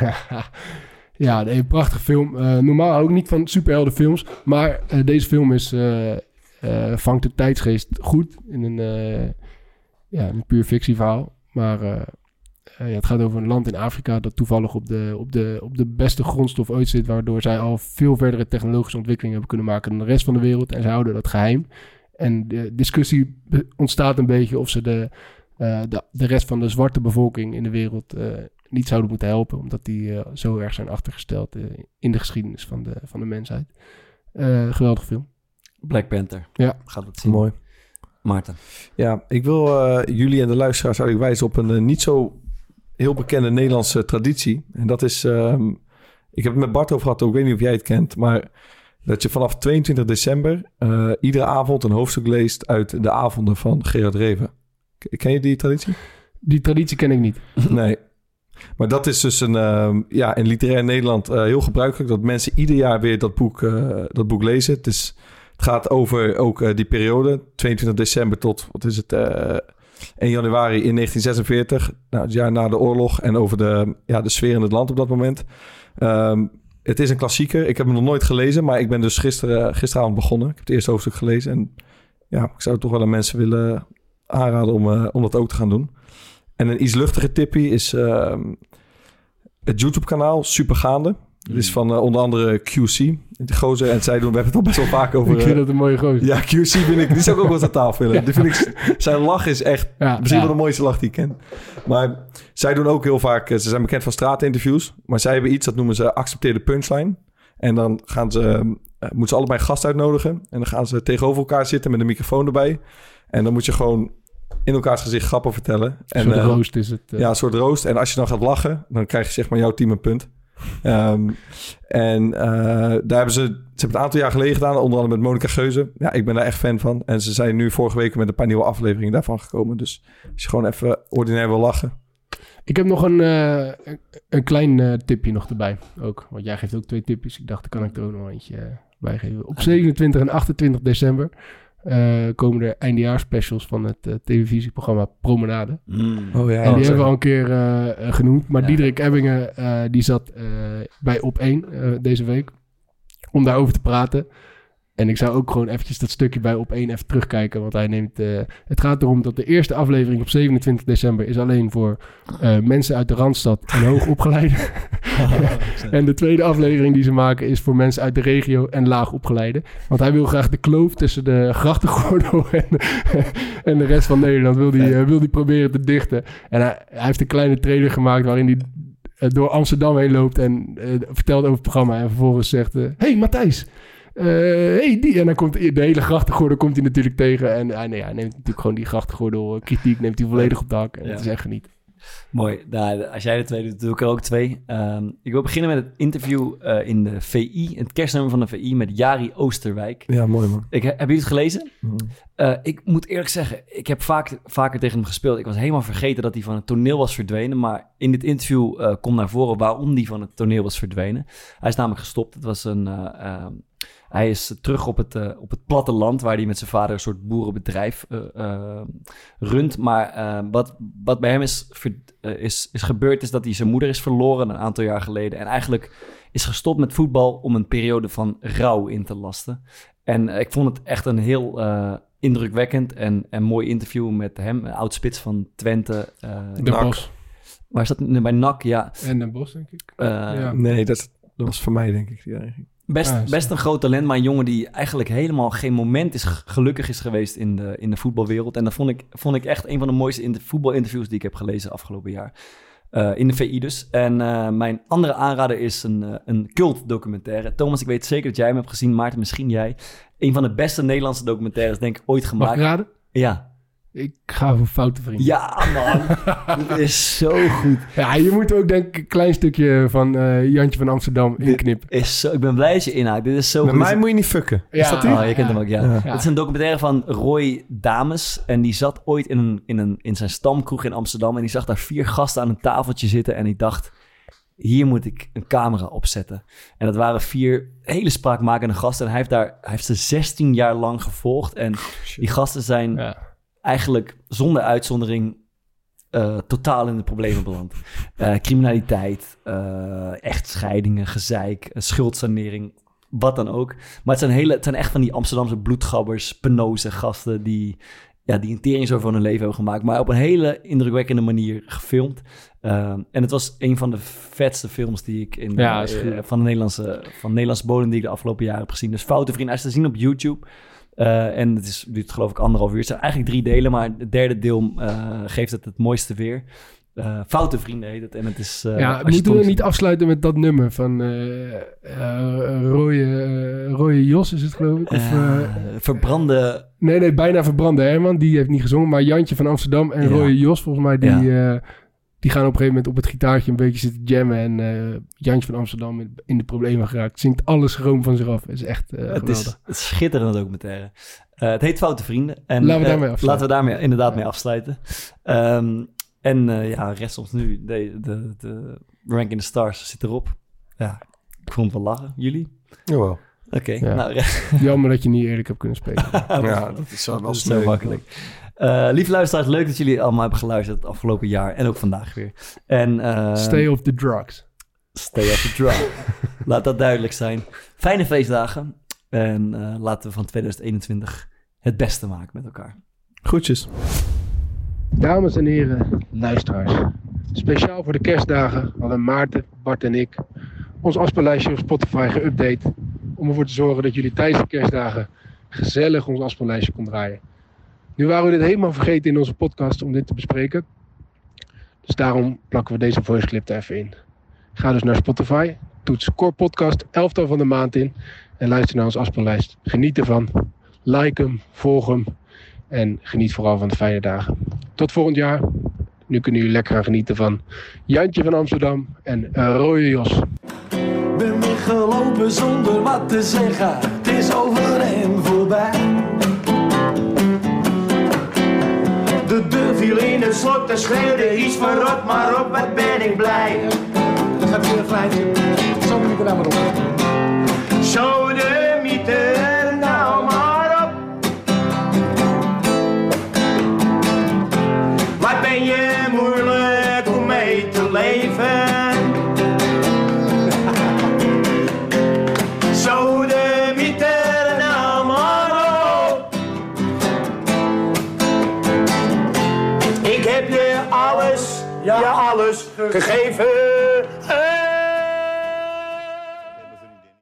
ja, een prachtige film. Eh, normaal hou ik niet van superheldenfilms. Maar eh, deze film is, eh, eh, vangt de tijdsgeest goed in een, eh, ja, een puur fictieverhaal. Maar ja, het gaat over een land in Afrika dat toevallig op de, op, de, op de beste grondstof ooit zit. Waardoor zij al veel verdere technologische ontwikkelingen hebben kunnen maken dan de rest van de wereld. En zij houden dat geheim. En de discussie ontstaat een beetje of ze de, eh, de, de rest van de zwarte bevolking in de wereld eh, niet zouden moeten helpen. Omdat die eh, zo erg zijn achtergesteld eh, in de geschiedenis van de, van de mensheid. Eh geweldig film. Black Panther. Ja. Gaat het zien. Mooi. Maarten. Ja, ik wil eh, jullie en de luisteraars eigenlijk wijzen op een eh, niet zo heel bekende Nederlandse traditie. En dat is, ehm, ik heb het met Bart over gehad, ook, ik weet niet of jij het kent, maar dat je vanaf 22 december eh, iedere avond een hoofdstuk leest uit de avonden van Gerard Reven. Ken je die traditie? Die traditie ken ik niet. Nee. Maar dat is dus een, ehm, ja, in literair Nederland eh, heel gebruikelijk dat mensen ieder jaar weer dat boek, eh, dat boek lezen. Het, is, het gaat over ook die periode, 22 december tot, wat is het, 1 januari in 1946, nou, het jaar na de oorlog en over de, ja, de sfeer in het land op dat moment. Ehm, het is een klassieker. Ik heb hem nog nooit gelezen, maar ik ben dus gisteren, gisteravond begonnen. Ik heb het eerste hoofdstuk gelezen en ja, ik zou toch wel aan mensen willen aanraden om, eh, om dat ook te gaan doen. En een iets luchtige tippie is ehm, het YouTube-kanaal Supergaande. Dit is van eh, onder andere QC. De gozer en zij doen, we hebben het al best wel vaak over... Ik vind eh, dat een mooie gozer. Ja, QC vind ik, die zou ik ook wel aan tafel willen. Die vind ik, zijn lach is echt Ja, misschien ja. wel de mooiste lach die ik ken. Maar zij doen ook heel vaak, eh, ze zijn bekend van straatinterviews. Maar zij hebben iets, dat noemen ze accepteerde punchline. En dan gaan ze, eh, moeten ze allebei een gast uitnodigen. En dan gaan ze tegenover elkaar zitten met een microfoon erbij. En dan moet je gewoon in elkaars gezicht grappen vertellen. En, soort roost is het. Ja, een soort roost. En als je dan gaat lachen, dan krijg je zeg maar jouw team een punt. Ehm, en eh, daar hebben ze, ze hebben het een aantal jaar geleden gedaan, onder andere met Monica Geuze. Ja, ik ben daar echt fan van. En ze zijn nu vorige week met een paar nieuwe afleveringen daarvan gekomen. Dus als je gewoon even ordinair wil lachen. Ik heb nog een, eh, een, klein eh, tipje nog erbij. Ook, want jij geeft ook twee tipjes. Ik dacht, dan kan ik er ook nog eentje bij geven. Op 27 en 28 december eh, komen er eindejaarsspecials van het eh, televisieprogramma Promenade. Oh ja, en die hebben we al een keer eh, genoemd. Maar Diederik Ebbingen, eh, die zat eh, bij Op 1 eh, deze week. Om daarover te praten. En ik zou ook gewoon eventjes dat stukje bij Op 1 even terugkijken. Want hij neemt... eh, het gaat erom dat de eerste aflevering op 27 december... is alleen voor eh, mensen uit de Randstad en hoogopgeleiden. en de tweede aflevering die ze maken... is voor mensen uit de regio en laagopgeleiden. Want hij wil graag de kloof tussen de grachtengordel... en, en de rest van Nederland wil die, eh, wil die proberen te dichten. En hij, hij heeft een kleine trailer gemaakt... waarin hij door Amsterdam heen loopt... en vertelt over het programma. En vervolgens zegt... eh, hey, Matthijs... Eh, hey, die. En dan komt de hele grachtengordel komt hij natuurlijk tegen. En hij, nee, hij neemt natuurlijk gewoon die grachtengordel eh, kritiek neemt hij volledig op de hak. En Ja. het is echt genieten. Mooi. Nou, als jij de twee doet, doe ik er ook twee. Ehm, ik wil beginnen met het interview eh, in de VI, het kerstnummer van de VI met Jari Oosterwijk. Ja, mooi man. Ik, hebben jullie het gelezen? Eh, ik moet eerlijk zeggen, ik heb vaak, vaker tegen hem gespeeld. Ik was helemaal vergeten dat hij van het toneel was verdwenen. Maar in dit interview eh, komt naar voren waarom hij van het toneel was verdwenen. Hij is namelijk gestopt. Het was een, eh, ehm, hij is terug op het, eh, op het platteland waar hij met zijn vader een soort boerenbedrijf eh, eh, runt. Maar wat, wat bij hem is, ver- is, is gebeurd is dat hij zijn moeder is verloren een aantal jaar geleden. En eigenlijk is gestopt met voetbal om een periode van rouw in te lasten. En ik vond het echt een heel eh, indrukwekkend en, en mooi interview met hem, een oud spits van Twente. eh, De. Bos. Waar is dat? Bij NAC, ja. En Den Bosch, denk ik. Eh, Ja. Nee, dat, dat was voor mij denk ik. die eigenlijk. Best, Ah, best een groot talent, maar een jongen die eigenlijk helemaal geen moment is gelukkig is geweest in de, in de voetbalwereld. En dat vond ik, vond ik echt een van de mooiste inter- voetbalinterviews die ik heb gelezen afgelopen jaar. Eh, in de VI dus. En eh, mijn andere aanrader is een, eh, een cult documentaire. Thomas, ik weet zeker dat jij hem hebt gezien. Maarten, misschien jij. Een van de beste Nederlandse documentaires, denk ik, ooit gemaakt. Mag ik raden? Ja. Ik ga voor foute vrienden. Ja, man. Dit is zo goed. Ja, je moet ook denk ik een klein stukje van eh, Jantje van Amsterdam inknippen. Is zo, ik ben blij dat je inhaakt. Dit is zo Met goed. mij moet je niet fucken. Ja. Is dat die? Oh, je kent hem ook, ja. Ja. Het is een documentaire van Roy Dames. En die zat ooit in, een, in, een, in zijn stamkroeg in Amsterdam. En die zag daar vier gasten aan een tafeltje zitten. En die dacht, hier moet ik een camera opzetten. En dat waren vier hele spraakmakende gasten. En hij heeft, daar, hij heeft ze 16 jaar lang gevolgd. En die gasten zijn Ja. Eigenlijk zonder uitzondering eh, totaal in de problemen beland. Eh, criminaliteit, eh, echtscheidingen, gezeik, schuldsanering, wat dan ook. Maar het zijn, hele, het zijn echt van die Amsterdamse bloedgabbers, penose gasten die, ja, die een tering zo van hun leven hebben gemaakt. Maar op een hele indrukwekkende manier gefilmd. En het was een van de vetste films die ik in, Ja, gruwelijk. van, de Nederlandse, van Nederlandse bodem die ik de afgelopen jaren heb gezien. Dus Foute Vrienden, hij is te zien op YouTube. Eh, en het is, duurt geloof ik anderhalf uur. Het zijn eigenlijk drie delen, maar het derde deel eh, geeft het het mooiste weer. Eh, Foute Vrienden heet het. En het is... ja, moeten we niet afsluiten met dat nummer van Rooie, eh, Rooie Jos is het geloof ik? Of, verbrande... nee, nee, bijna verbrande Herman. Die heeft niet gezongen. Maar Jantje van Amsterdam en Ja. Rooie Jos volgens mij, die, Ja. Die gaan op een gegeven moment op het gitaartje een beetje zitten jammen. En eh, Jantje van Amsterdam in, in de problemen geraakt. Zingt alles gewoon van zich af. Het is echt eh, het geweldig. is het is schitterende documentaire. Eh, het heet Foute Vrienden. En, Laten we daarmee afsluiten. Laten we daarmee inderdaad mee afsluiten. Ehm, en eh, ja, rest ons nu. De, de, de Rank in the Stars zit erop. Ja, ik vond het wel lachen. Jullie? Jawel. Oké, Ja. nou... Jammer dat je niet eerlijk hebt kunnen spelen. Ja, dat is wel Dat is sneu. zo makkelijk. Eh lieve luisteraars, leuk dat jullie allemaal hebben geluisterd het afgelopen jaar en ook vandaag weer. En, eh, Stay off the drugs. Stay off the drug. Laat dat duidelijk zijn. Fijne feestdagen. En eh, laten we van 2021 het beste maken met elkaar. Groetjes. Dames en heren, luisteraars. Speciaal voor de kerstdagen hadden Maarten, Bart en ik ons afspeellijstje op Spotify geüpdate. Om ervoor te zorgen dat jullie tijdens de kerstdagen gezellig ons afspeellijstje kon draaien. Nu waren we dit helemaal vergeten in onze podcast om dit te bespreken. Dus daarom plakken we deze voice clip er even in. Ga dus naar Spotify, toets Core Podcast 11 van de maand in en luister naar onze afspeellijst. Geniet ervan, like hem, volg hem en geniet vooral van de fijne dagen. Tot volgend jaar. Nu kunnen jullie lekker gaan genieten van Jantje van Amsterdam en Rode Jos. Ben zonder wat te zeggen. Het is over voorbij. Viel in het slot en schreeuwde iets verrot, maar op wat ben ik blij. Dat gaat een fluitje. Zo moet ik er nou maar op. gegeven.